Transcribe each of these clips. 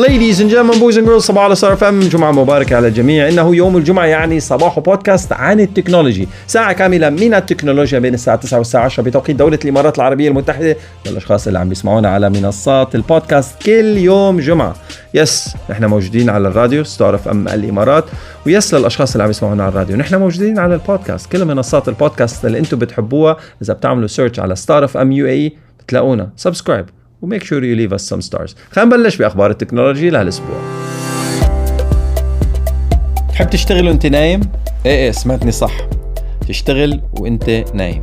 Ladies and gentlemen, boys and girls, صباح الخير و جمعة مباركة على الجميع. إنه يوم الجمعة يعني صباح بودكاست عن التكنولوجي. ساعة كاملة من التكنولوجيا بين الساعة 9 والساعة 10 بتوقيت دولة الإمارات العربية المتحدة للأشخاص اللي عم بيسمعونا على منصات البودكاست كل يوم جمعة. Yes نحن موجودين على الراديو Star FM الإمارات. و yes للأشخاص اللي عم يسمعونا على الراديو نحن موجودين على البودكاست. كل منصات البودكاست اللي أنتم بتحبوها إذا بتعملوا search على Star FM UAE بتلاقونا. subscribe و make sure you leave us some stars خلينا نبلش بأخبار التكنولوجي لهالأسبوع تحب تشتغل وانت نايم؟ إيه إيه سمعتني صح تشتغل وانت نايم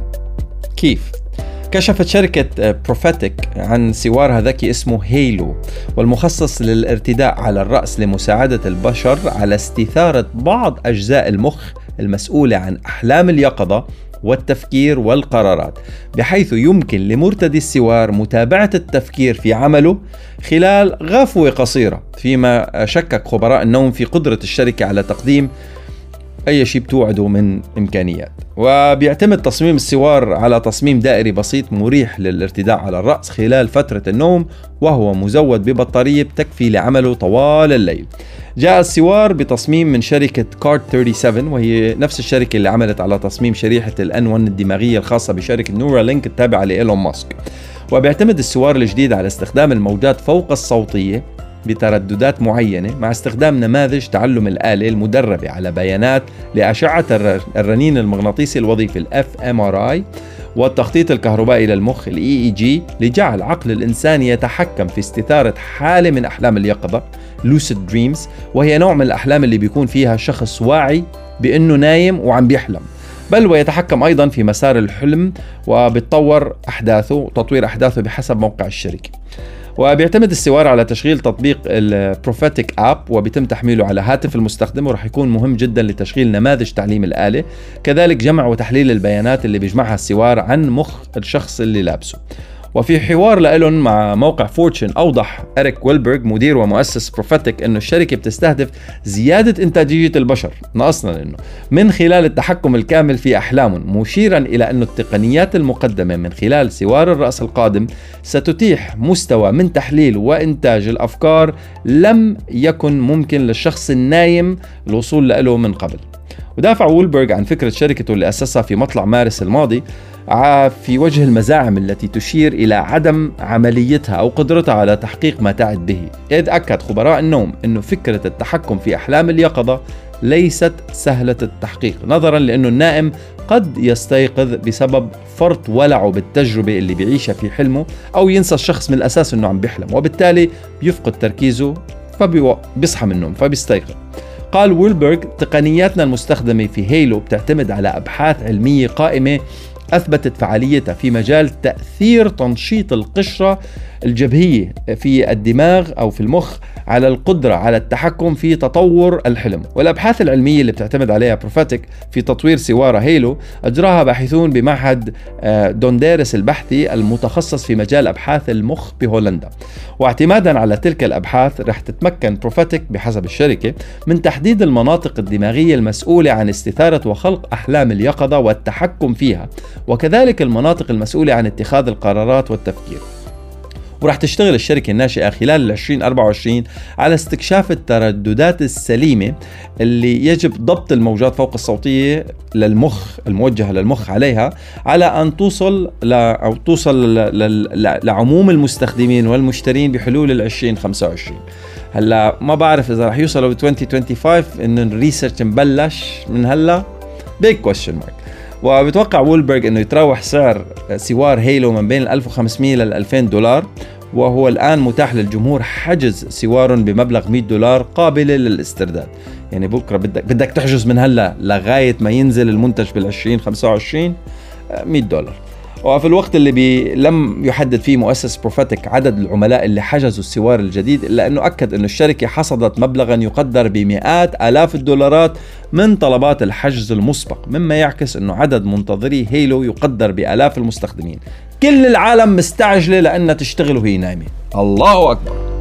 كيف؟ كشفت شركة بروفيتك عن سوارها ذكي اسمه هيلو والمخصص للارتداء على الرأس لمساعدة البشر على استثارة بعض أجزاء المخ المسؤولة عن أحلام اليقظة والتفكير والقرارات بحيث يمكن لمرتدي السوار متابعة التفكير في عمله خلال غفوة قصيرة فيما شكك خبراء النوم في قدرة الشركة على تقديم أي شيء بتوعده من إمكانيات. وبيعتمد تصميم السوار على تصميم دائري بسيط مريح للارتداء على الرأس خلال فترة النوم وهو مزود ببطارية بتكفي لعمله طوال الليل. جاء السوار بتصميم من شركة كارد 79 وهي نفس الشركة اللي عملت على تصميم شريحة إن 1 الدماغية الخاصة بشركة نيورالينك التابعة لإيلون ماسك. وبيعتمد السوار الجديد على استخدام الموجات فوق الصوتية بترددات معينة مع استخدام نماذج تعلم الآلة المدربة على بيانات لأشعة الرنين المغناطيسي الوظيفي ال fMRI والتخطيط الكهربائي للمخ ال EEG لجعل عقل الإنسان يتحكم في استثارة حالة من أحلام اليقظة lucid dreams وهي نوع من الأحلام اللي بيكون فيها شخص واعي بأنه نايم وعم بيحلم. بل ويتحكم أيضا في مسار الحلم وبتطور أحداثه وتطوير أحداثه بحسب موقع الشركة. وبيعتمد السوار على تشغيل تطبيق ال Prophetic app وبيتم تحميله على هاتف المستخدم وراح يكون مهم جدا لتشغيل نماذج تعليم الآلة. كذلك جمع وتحليل البيانات اللي بيجمعها السوار عن مخ الشخص اللي لابسه. وفي حوار لإلون مع موقع فورتشن أوضح إريك ويلبرغ مدير ومؤسس بروفيتك أنه الشركة بتستهدف زيادة إنتاجية البشر ناقصنا لأنه من خلال التحكم الكامل في أحلامهم مشيرا إلى أن التقنيات المقدمة من خلال سوار الرأس القادم ستتيح مستوى من تحليل وإنتاج الأفكار لم يكن ممكن للشخص النايم الوصول له من قبل. ودافع وولبرغ عن فكرة شركته اللي أسسها في مطلع مارس الماضي في وجه المزاعم التي تشير إلى عدم عمليتها أو قدرتها على تحقيق ما تعد به. إذ أكد خبراء النوم أن فكرة التحكم في أحلام اليقظة ليست سهلة التحقيق نظرا لأنه النائم قد يستيقظ بسبب فرط ولعه بالتجربة اللي بيعيشها في حلمه أو ينسى الشخص من الأساس أنه عم بيحلم وبالتالي بيفقد تركيزه فبيصحى من النوم فبيستيقظ. قال ويلبرغ تقنياتنا المستخدمة في هيلو بتعتمد على أبحاث علمية قائمة أثبتت فعاليتها في مجال تأثير تنشيط القشرة الجبهية في الدماغ أو في المخ على القدرة على التحكم في تطور الحلم. والأبحاث العلمية اللي بتعتمد عليها Prophetic في تطوير سوارة Halo أجراها باحثون بمعهد آه، دونديرس البحثي المتخصص في مجال أبحاث المخ بهولندا. واعتمادا على تلك الأبحاث رح تتمكن Prophetic بحسب الشركة من تحديد المناطق الدماغية المسؤولة عن استثارة وخلق أحلام اليقظة والتحكم فيها. وكذلك المناطق المسؤولة عن اتخاذ القرارات والتفكير. وراح تشتغل الشركة الناشئة خلال 2024 على استكشاف الترددات السليمة اللي يجب ضبط الموجات فوق الصوتية للمخ الموجهة للمخ عليها على أن توصل ل أو توصل لعموم المستخدمين والمشترين بحلول ال 2025 هلأ ما بعرف إذا رح يوصلوا ب 2025 إنه الريسيرش مبلش من هلأ. big question mark وبتوقع وولبرغ إنه يتراوح سعر سوار Halo من بين 1500 لل 2000 دولار وهو الآن متاح للجمهور حجز سوار بمبلغ 100 دولار قابلة للاسترداد. يعني بكرة بدك بدك تحجز من هلا لغاية ما ينزل المنتج بال 2025 100 دولار. وفي الوقت اللي بي لم يحدد فيه مؤسس Prophetic عدد العملاء اللي حجزوا السوار الجديد إلا أنه أكد أنه الشركة حصدت مبلغا يقدر بمئات آلاف الدولارات من طلبات الحجز المسبق مما يعكس أنه عدد منتظري Halo يقدر بآلاف المستخدمين. كل العالم مستعجلة لانها تشتغل وهي نايمة. الله أكبر.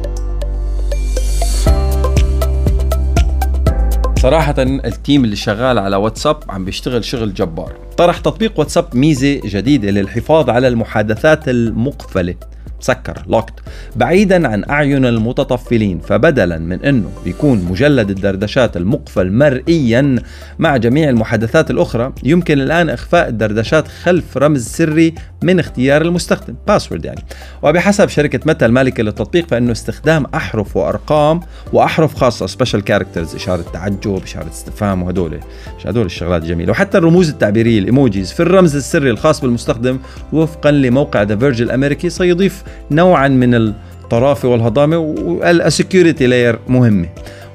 صراحة ال team اللي شغال على واتساب عم بيشتغل شغل جبار. طرح تطبيق واتساب ميزة جديدة للحفاظ على المحادثات المقفلة. مسكر locked بعيدا عن أعين المتطفلين فبدلا من أنه يكون مجلد الدردشات المقفل مرئيا مع جميع المحادثات الأخرى يمكن الآن إخفاء الدردشات خلف رمز سري من اختيار المستخدم password يعني. وبحسب شركة ميتا المالكة للتطبيق فإنه استخدام أحرف وأرقام وأحرف خاصة special characters إشارة تعجب إشارة استفهام وهدول هدول الشغلات جميلة. وحتى الرموز التعبيرية ال emojis في الرمز السري الخاص بالمستخدم وفقا لموقع The Verge الأمريكي سيضيف نوعا من الطرافة والهضامة وال security layer مهمة.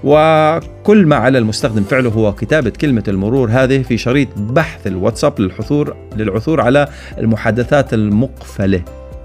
وكل ما على المستخدم فعله هو كتابة كلمة المرور هذه في شريط بحث الواتساب للعثور على المحادثات المقفلة.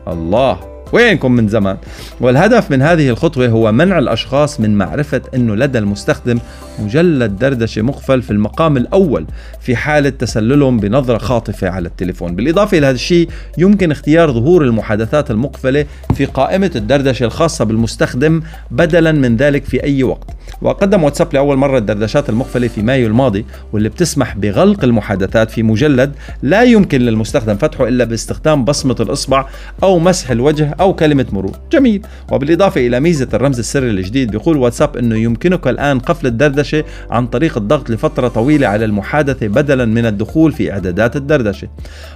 الله! وينكم من زمان؟ والهدف من هذه الخطوة هو منع الأشخاص من معرفة أنه لدى المستخدم مجلد دردشة مقفل في المقام الأول في حالة تسللهم بنظرة خاطفة على التليفون. بالإضافة إلى هذا الشيء يمكن اختيار ظهور المحادثات المقفلة في قائمة الدردشة الخاصة بالمستخدم بدلا من ذلك في أي وقت. وقدم واتساب لأول مرة الدردشات المقفلة في مايو الماضي واللي بتسمح بغلق المحادثات في مجلد لا يمكن للمستخدم فتحه إلا باستخدام بصمة الإصبع أو مسح الوجه أو كلمة مرور. جميل. وبالإضافة إلى ميزة الرمز السري الجديد بيقول واتساب أنه يمكنك الآن قفل الدردشة عن طريق الضغط لفترة طويلة على المحادثة بدلا من الدخول في إعدادات الدردشة.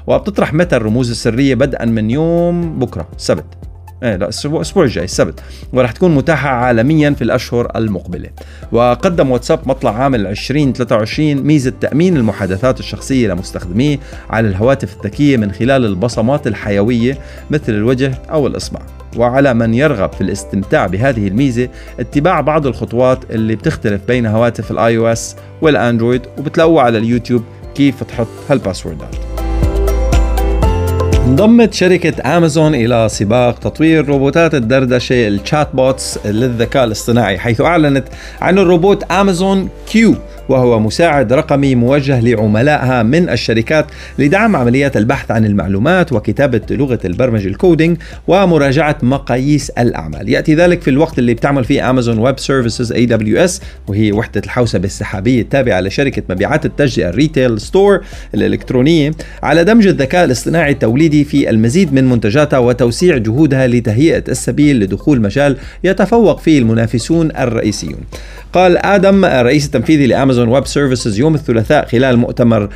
وبتطرح ميتا الرموز السرية بدءا من يوم بكرة؟ سبت إيه لا الأسبوع الجاي السبت. وراح تكون متاحة عالميا في الأشهر المقبلة. وقدم واتساب مطلع عام 2023 ميزة تأمين المحادثات الشخصية لمستخدميه على الهواتف الذكية من خلال البصمات الحيوية مثل الوجه أو الإصبع. وعلى من يرغب في الاستمتاع بهذه الميزة اتباع بعض الخطوات اللي بتختلف بين هواتف ال iOS والأندرويد وبتلاقوها على اليوتيوب كيف تحط هال password ات انضمت شركة أمازون إلى سباق تطوير روبوتات الدردشة ال chatbots للذكاء الاصطناعي حيث أعلنت عن الروبوت Amazon Q وهو مساعد رقمي موجه لعملائها من الشركات لدعم عمليات البحث عن المعلومات وكتابة لغة البرمجة ال coding ومراجعة مقاييس الأعمال. يأتي ذلك في الوقت اللي بتعمل فيه Amazon Web Services AWS وهي وحدة الحوسبة السحابية التابعة لشركة مبيعات التجزئة ال retail store الإلكترونية على دمج الذكاء الاصطناعي التوليدي في المزيد من منتجاتها وتوسيع جهودها لتهيئة السبيل لدخول مجال يتفوق فيه المنافسون الرئيسيون. قال آدم الرئيس التنفيذي ل Amazon Web Services يوم الثلاثاء خلال مؤتمر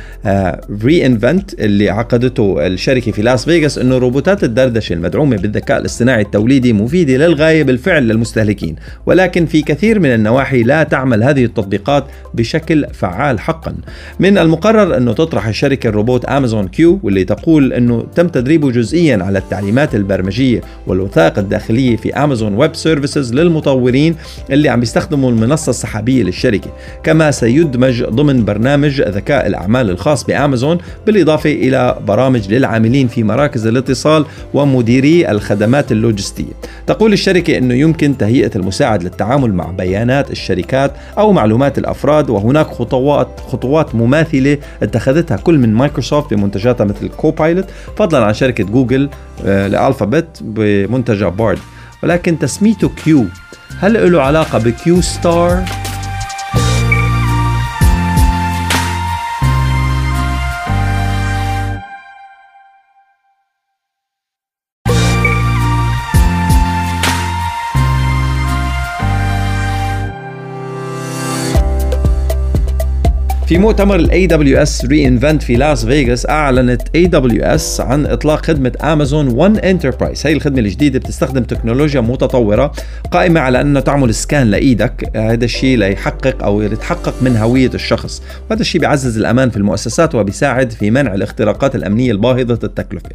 re:Invent اللي عقدته الشركة في لاس فيغاس أنه روبوتات الدردشة المدعومة بالذكاء الاصطناعي التوليدي مفيدة للغاية بالفعل للمستهلكين. ولكن في كثير من النواحي لا تعمل هذه التطبيقات بشكل فعال حقا. من المقرر أنه تطرح الشركة الروبوت Amazon Q واللي تقول أنه تم تدريبه جزئيا على التعليمات البرمجية والوثائق الداخلية في Amazon Web Services للمطورين اللي عم بيستخدموا المنصة السحابية للشركة. كما سيدمج ضمن برنامج ذكاء الأعمال الخاص بأمازون بالإضافة إلى برامج للعاملين في مراكز الاتصال ومديري الخدمات اللوجستية تقول الشركة أنه يمكن تهيئة المساعد للتعامل مع بيانات الشركات أو معلومات الأفراد وهناك خطوات خطوات مماثلة اتخذتها كل من مايكروسوفت بمنتجاتها مثل Copilot فضلا عن شركة جوجل آه، ل Alphabet بمنتجها Bard ولكن تسميته Q هل له علاقة ب Q Star؟ في مؤتمر ال AWS re:Invent في لاس فيغاس أعلنت AWS عن إطلاق خدمة Amazon One Enterprise هي الخدمة الجديدة بتستخدم تكنولوجيا متطورة قائمة على انه تعمل scan لإيدك. هذا الشيء ليحقق أو يتحقق من هوية الشخص. وهذا الشيء بيعزز الأمان في المؤسسات وبيساعد في منع الاختراقات الأمنية الباهظة التكلفة.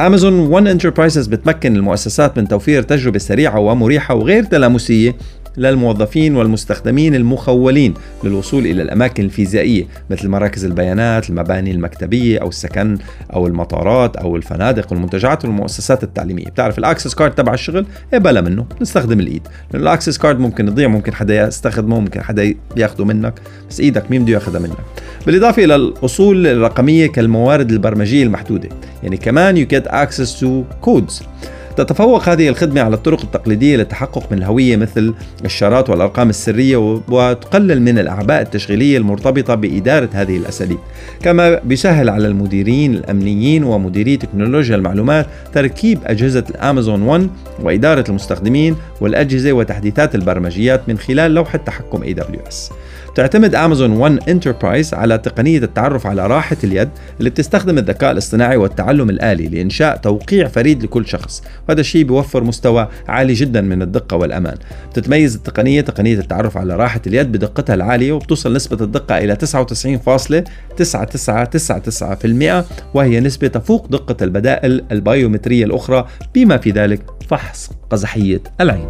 Amazon One Enterprise بتمكن المؤسسات من توفير تجربة سريعة ومريحة وغير تلامسية للموظفين والمستخدمين المخولين للوصول إلى الأماكن الفيزيائية مثل مراكز البيانات المباني المكتبية أو السكن أو المطارات أو الفنادق والمنتجعات والمؤسسات التعليمية. بتعرف ال access card تبع الشغل؟ إيه بلا منه. نستخدم الإيد. لأنه ال access card ممكن يضيع ممكن حدا يستخدمه ممكن حدا ياخده منك بس إيدك مين بده ياخذها منك؟ بالإضافة إلى الأصول الرقمية كالموارد البرمجية المحدودة. يعني كمان you get access to codes. تتفوق هذه الخدمة على الطرق التقليدية للتحقق من الهوية مثل الشارات والأرقام السرية وتقلل من الأعباء التشغيلية المرتبطة بإدارة هذه الأساليب. كما بيسهل على المديرين الأمنيين ومديري تكنولوجيا المعلومات تركيب أجهزة الأمازون 1 وإدارة المستخدمين والأجهزة وتحديثات البرمجيات من خلال لوحة تحكم AWS تعتمد امازون 1 انتربرايز على تقنية التعرف على راحة اليد اللي بتستخدم الذكاء الاصطناعي والتعلم الآلي لإنشاء توقيع فريد لكل شخص. وهذا الشيء بيوفر مستوى عالي جدا من الدقة والأمان. بتتميز التقنية تقنية التعرف على راحة اليد بدقتها العالية وبتوصل نسبة الدقة إلى 99.9999% وهي نسبة تفوق دقة البدائل البيومترية الأخرى بما في ذلك فحص قزحية العين.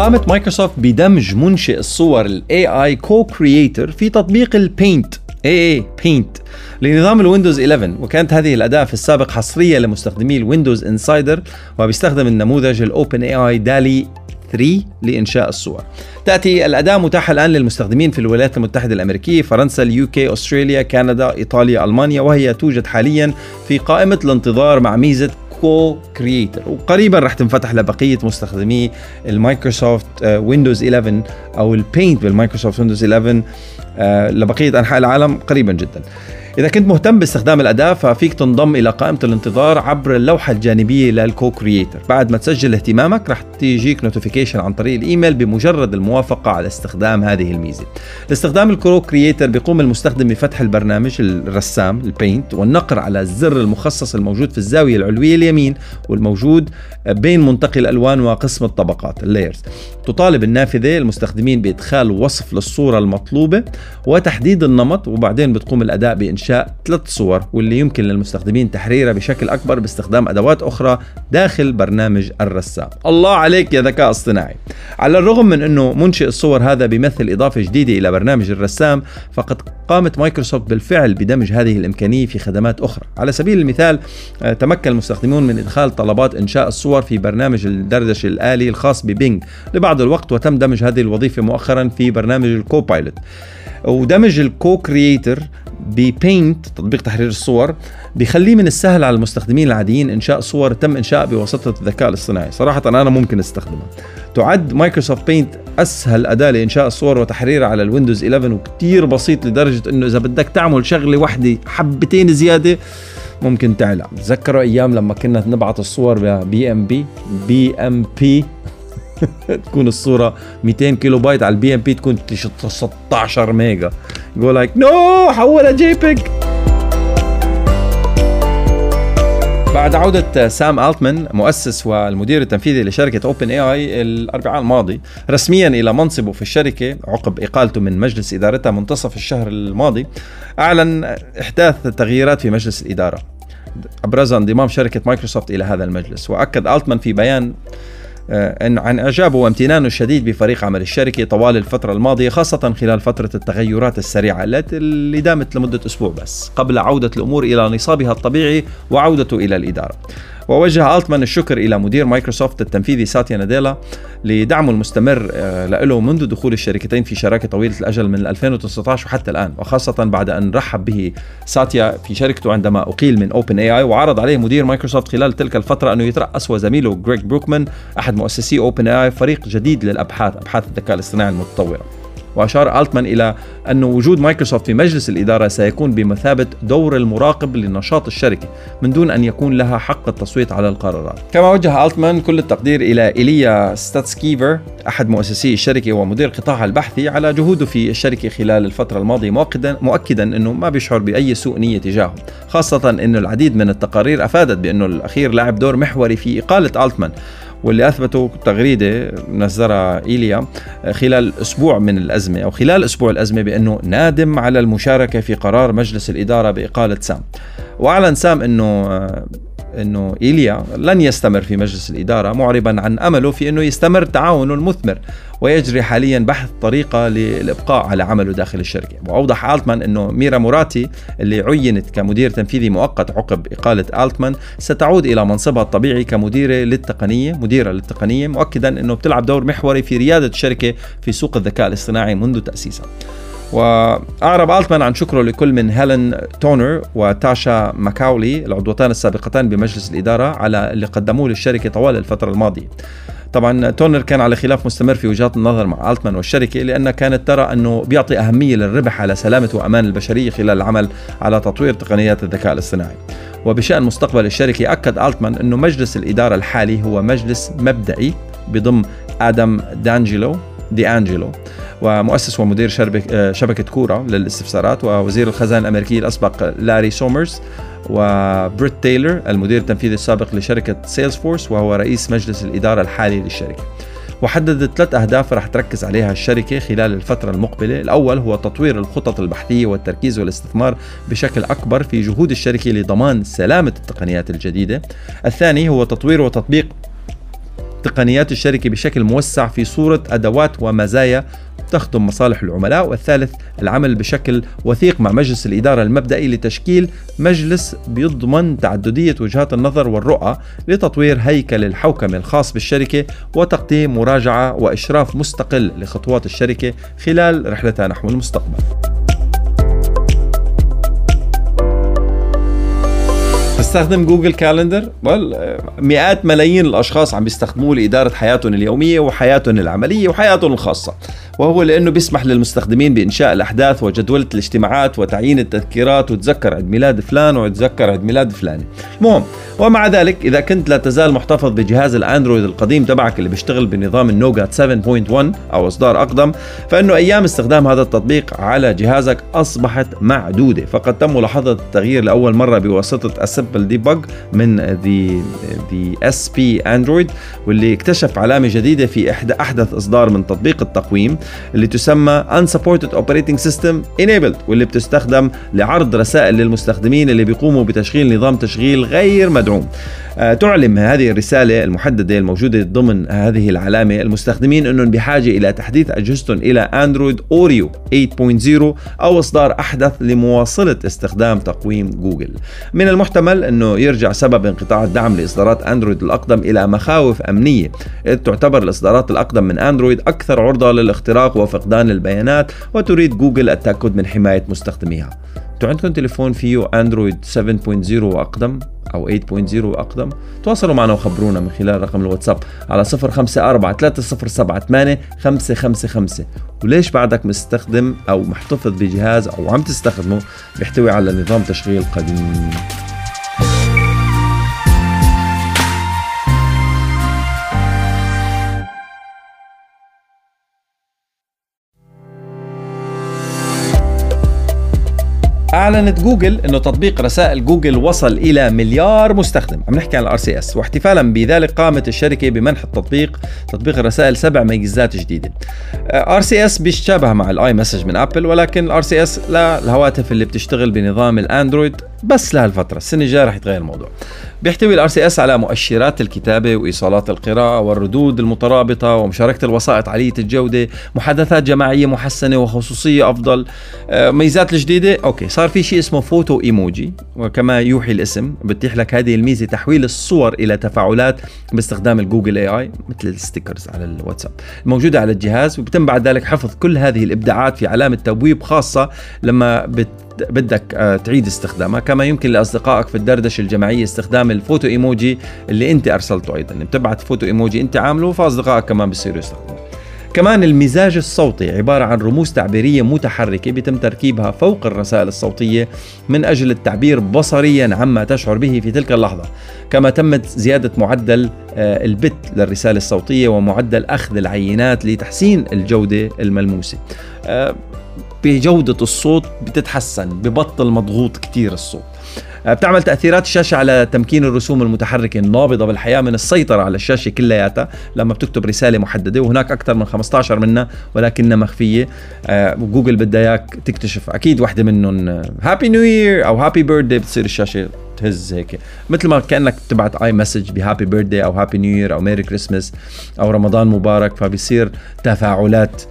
قامت مايكروسوفت بدمج منشئ الصور ال AI Co-Creator في تطبيق ال Paint اي Paint لنظام ال Windows 11 وكانت هذه الأداة في السابق حصرية لمستخدمي ال Windows Insider وبيستخدم النموذج ال OpenAI DALL-E 3 لإنشاء الصور. تأتي الأداة متاحة الآن للمستخدمين في الولايات المتحدة الأمريكية فرنسا ال UK أستراليا كندا إيطاليا ألمانيا وهي توجد حاليا في قائمة الانتظار مع ميزة Cocreator وقريبا رح تنفتح لبقية مستخدمي المايكروسوفت Windows 11 أو ال Paint بالمايكروسوفت Windows 11 لبقية أنحاء العالم قريبا جدا. إذا كنت مهتم باستخدام الأداة ففيك تنضم إلى قائمة الانتظار عبر اللوحة الجانبية لل Cocreator بعد ما تسجل اهتمامك رح تيجيك notification عن طريق الإيميل بمجرد الموافقة على استخدام هذه الميزة. لاستخدام ال Cocreator بيقوم المستخدم بفتح البرنامج الرسام ال Paint والنقر على الزر المخصص الموجود في الزاوية العلوية اليمين والموجود بين منتقي الألوان وقسم الطبقات ال layers تطالب النافذة المستخدمين بإدخال وصف للصورة المطلوبة وتحديد النمط وبعدين بتقوم الأداة بإنشاء ثلاث صور واللي يمكن للمستخدمين تحريرها بشكل أكبر باستخدام أدوات أخرى داخل برنامج الرسام. الله عليك يا ذكاء اصطناعي. على الرغم من أنه منشئ الصور هذا بيمثل إضافة جديدة إلى برنامج الرسام فقد قامت مايكروسوفت بالفعل بدمج هذه الإمكانية في خدمات أخرى. على سبيل المثال آه، تمكن المستخدمون من إدخال طلبات إنشاء الصور في برنامج الدردشة الآلي الخاص ب Bing. لبعض الوقت وتم دمج هذه الوظيفة مؤخرا في برنامج ال Copilot. ودمج ال Cocreator ب Paint تطبيق تحرير الصور بيخليه من السهل على المستخدمين العاديين إنشاء صور تم إنشاء بواسطة الذكاء الاصطناعي. صراحة أنا ممكن أستخدمها. تعد مايكروسوفت Paint أسهل أداة لإنشاء الصور وتحريرها على ال Windows 11 وكتير بسيط لدرجة إنه إذا بدك تعمل شغلة وحدة حبتين زيادة ممكن تعلى. تذكروا أيام لما كنا نبعث الصور بي ام بي بي ام بي تكون الصورة 200 كيلو بايت على ال BMP تكون 16 ميجا. يقول لك no حولها JPEG بعد عودة سام ألتمان مؤسس والمدير التنفيذي لشركة OpenAI الأربعاء الماضي رسميا إلى منصبه في الشركة عقب إقالته من مجلس إدارتها منتصف الشهر الماضي أعلن إحداث تغييرات في مجلس الإدارة. أبرز انضمام شركة مايكروسوفت إلى هذا المجلس وأكد ألتمان في بيان عن إعجابه وامتنانه الشديد بفريق عمل الشركة طوال الفترة الماضية خاصة خلال فترة التغيرات السريعة التي اللي دامت لمدة أسبوع بس قبل عودة الأمور إلى نصابها الطبيعي وعودته إلى الإدارة. ووجه ألتمان الشكر إلى مدير مايكروسوفت التنفيذي ساتيا ناديلا لدعمه المستمر آه، له منذ دخول الشركتين في شراكة طويلة الأجل من 2019 وحتى الآن وخاصة بعد أن رحب به ساتيا في شركته عندما أقيل من OpenAI وعرض عليه مدير مايكروسوفت خلال تلك الفترة أنه يترأس وزميله جريج بروكمان أحد مؤسسي OpenAI فريق جديد للأبحاث أبحاث الذكاء الاصطناعي المتطورة. وأشار ألتمان إلى أن وجود مايكروسوفت في مجلس الإدارة سيكون بمثابة دور المراقب لنشاط الشركة من دون أن يكون لها حق التصويت على القرارات. كما وجه ألتمان كل التقدير إلى إيليا سوتسكيفر أحد مؤسسي الشركة ومدير قطاعها البحثي على جهوده في الشركة خلال الفترة الماضية مؤكدا مؤكدا أنه ما بيشعر بأي سوء نية تجاهه خاصة أنه العديد من التقارير أفادت بأنه الأخير لعب دور محوري في إقالة ألتمان. واللي أثبتوا تغريدة نزلها إيليا خلال أسبوع من الأزمة أو خلال أسبوع الأزمة بأنه نادم على المشاركة في قرار مجلس الإدارة بإقالة سام. وأعلن سام إنه إنه إيليا لن يستمر في مجلس الإدارة معربا عن أمله في إنه يستمر تعاونه المثمر ويجري حاليا بحث طريقة للإبقاء على عمله داخل الشركة. وأوضح ألتمان إنه ميرا موراتي اللي عينت كمدير تنفيذي مؤقت عقب إقالة ألتمان ستعود إلى منصبها الطبيعي كمديرة للتقنية مديرة للتقنية مؤكدا إنه بتلعب دور محوري في ريادة الشركة في سوق الذكاء الاصطناعي منذ تأسيسها. وأعرب ألتمان عن شكره لكل من هيلين تونر وتاشا ماكاولي العضوتان السابقتان بمجلس الإدارة على اللي قدموه للشركة طوال الفترة الماضية طبعا تونر كان على خلاف مستمر في وجهات النظر مع ألتمان والشركة لانها كانت ترى أنه بيعطي أهمية للربح على سلامة وأمان البشرية خلال العمل على تطوير تقنيات الذكاء الاصطناعي. وبشأن مستقبل الشركة أكد ألتمان أنه مجلس الإدارة الحالي هو مجلس مبدئي بضم آدم دانجيلو D'Angelo ومؤسس ومدير شبكة Quora للاستفسارات ووزير الخزانة الامريكي الأسبق لاري سومرز وبريت تايلر المدير التنفيذي السابق لشركة Salesforce وهو رئيس مجلس الإدارة الحالي للشركة. وحددت ثلاث أهداف رح تركز عليها الشركة خلال الفترة المقبلة. الأول هو تطوير الخطط البحثية والتركيز والاستثمار بشكل أكبر في جهود الشركة لضمان سلامة التقنيات الجديدة. الثاني هو تطوير وتطبيق تقنيات الشركة بشكل موسع في صورة أدوات ومزايا تخدم مصالح العملاء. والثالث العمل بشكل وثيق مع مجلس الإدارة المبدئي لتشكيل مجلس بيضمن تعددية وجهات النظر والرؤى لتطوير هيكل الحوكمة الخاص بالشركة وتقديم مراجعة وإشراف مستقل لخطوات الشركة خلال رحلتها نحو المستقبل. تستخدم جوجل كالندر؟ مئات ملايين الأشخاص عم بيستخدموه لإدارة حياتهم اليومية وحياتهم العملية وحياتهم الخاصة. وهو لأنه بيسمح للمستخدمين بإنشاء الأحداث وجدولة الاجتماعات وتعيين التذكيرات وتذكر عيد ميلاد فلان وتذكر عيد ميلاد فلان المهم ومع ذلك إذا كنت لا تزال محتفظ بجهاز الأندرويد القديم تبعك اللي بيشتغل بنظام النوغات 7.1 أو إصدار أقدم فإنه أيام استخدام هذا التطبيق على جهازك أصبحت معدودة. فقد تم ملاحظة التغيير لأول مرة بواسطة ال assembledebug من TheSpAndroid واللي اكتشف علامة جديدة في احدى أحدث إصدار من تطبيق التقويم. اللي تسمى Unsupported Operating System Enabled واللي بتستخدم لعرض رسائل للمستخدمين اللي بيقوموا بتشغيل نظام تشغيل غير مدعوم. تعلم هذه الرسالة المحددة الموجودة ضمن هذه العلامة. المستخدمين أنهم بحاجة إلى تحديث أجهزتهم إلى أندرويد أوريو 8.0 أو إصدار أحدث لمواصلة استخدام تقويم جوجل. من المحتمل أنه يرجع سبب انقطاع الدعم لإصدارات أندرويد الأقدم إلى مخاوف أمنية. إذ تعتبر الإصدارات الأقدم من أندرويد أكثر عرضة للاختراق وفقدان البيانات وتريد جوجل التأكد من حماية مستخدميها. أنتوا عندكم تليفون فيه أندرويد 7.0 وأقدم أو 8.0 وأقدم؟ تواصلوا معنا وخبرونا من خلال رقم الواتساب على 054 3078 555 وليش بعدك مستخدم أو محتفظ بجهاز أو عم تستخدمه؟ بيحتوي على نظام تشغيل قديم. أعلنت جوجل إنه تطبيق رسائل جوجل وصل إلى مليار مستخدم. عم نحكي عن ال RCS. واحتفالا بذلك قامت الشركة بمنح التطبيق تطبيق الرسائل سبع ميزات جديدة. RCS بيتشابه مع ال iMessage من أبل ولكن ال RCS للهواتف اللي بتشتغل بنظام ال Android بس لهالفترة. السنة الجاية رح يتغير الموضوع. بيحتوي ال RCS على مؤشرات الكتابة وإيصالات القراءة والردود المترابطة ومشاركة الوسائط عالية الجودة محادثات جماعية محسنة وخصوصية أفضل. آه، ميزات الجديدة okay صار في شيء اسمه Photomoji وكما يوحي الاسم بتيح لك هذه الميزة تحويل الصور إلى تفاعلات باستخدام الجوجل AI مثل ال stickers على الواتساب الموجوده على الجهاز وبتم بعد ذلك حفظ كل هذه الإبداعات في علامة تبويب خاصة لما بت بدك آه، تعيد استخدامها. كما يمكن لأصدقائك في الدردشة الجماعية استخدام ال photo emoji اللي أنت أرسلته أيضا. بتبعت photo emoji أنت عامله فأصدقائك كمان بيصيروا يستخدموه. كمان المزاج الصوتي عبارة عن رموز تعبيرية متحركة بيتم تركيبها فوق الرسائل الصوتية من أجل التعبير بصريا عما تشعر به في تلك اللحظة. كما تمت زيادة معدل آه، ال bit للرسالة الصوتية ومعدل أخذ العينات لتحسين الجودة الملموسة. آه، بجودة الصوت بتتحسن ببطل مضغوط كتير الصوت. آه، بتعمل تأثيرات الشاشة على تمكين الرسوم المتحركة النابضة بالحياة من السيطرة على الشاشة كلياتها لما بتكتب رسالة محددة وهناك أكثر من 15 منها ولكنها مخفية. آه، جوجل بدها إياك تكتشف أكيد وحدة منهم happy new year أو happy birthday بتصير الشاشة تهز هيك. مثل ما كأنك تبعت iMessage ب happy birthday أو happy new year أو merry Christmas أو رمضان مبارك فبيصير تفاعلات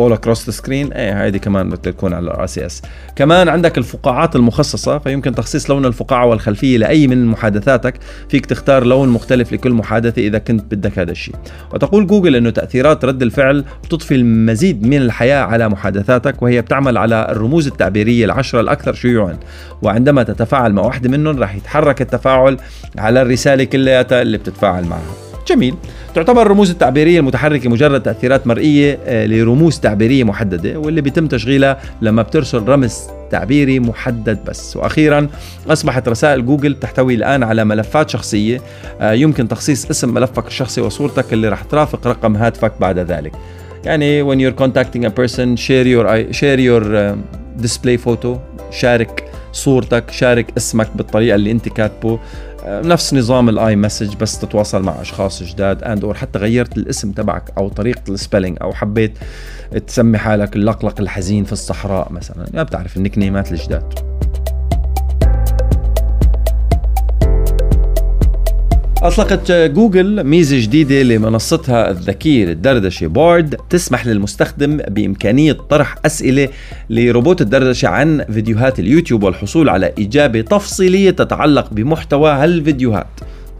all across the screen. إيه هذه كمان بدها تكون على ال RCS كمان عندك الفقاعات المخصصة فيمكن تخصيص لون الفقاعة والخلفية لأي من محادثاتك. فيك تختار لون مختلف لكل محادثة إذا كنت بدك هذا الشيء. وتقول جوجل إنه تأثيرات رد الفعل بتضفي المزيد من الحياة على محادثاتك وهي بتعمل على الرموز التعبيرية العشرة الأكثر شيوعا. وعندما تتفاعل مع واحدة منهم راح يتحرك التفاعل على الرسالة كلياتها اللي بتتفاعل معها. جميل. تعتبر الرموز التعبيرية المتحركة مجرد تأثيرات مرئية آه، لرموز تعبيرية محددة واللي بيتم تشغيلها لما بترسل رمز تعبيري محدد بس. وأخيرا أصبحت رسائل جوجل تحتوي الآن على ملفات شخصية آه، يمكن تخصيص اسم ملفك الشخصي وصورتك اللي راح ترافق رقم هاتفك بعد ذلك. يعني when you're contacting a person share your share your uh, display photo شارك صورتك شارك اسمك بالطريقة اللي أنت كاتبه. نفس نظام ال iMessage بس تتواصل مع أشخاص جداد and or حتى غيرت الاسم تبعك أو طريقة ال spelling أو حبيت تسمي حالك اللقلق الحزين في الصحراء مثلا ما بتعرف ال nickname ات الجداد. أطلقت جوجل ميزة جديدة لمنصتها الذكية للدردشة. بارد تسمح للمستخدم بإمكانية طرح أسئلة لروبوت الدردشة عن فيديوهات اليوتيوب والحصول على إجابة تفصيلية تتعلق بمحتوى هالفيديوهات.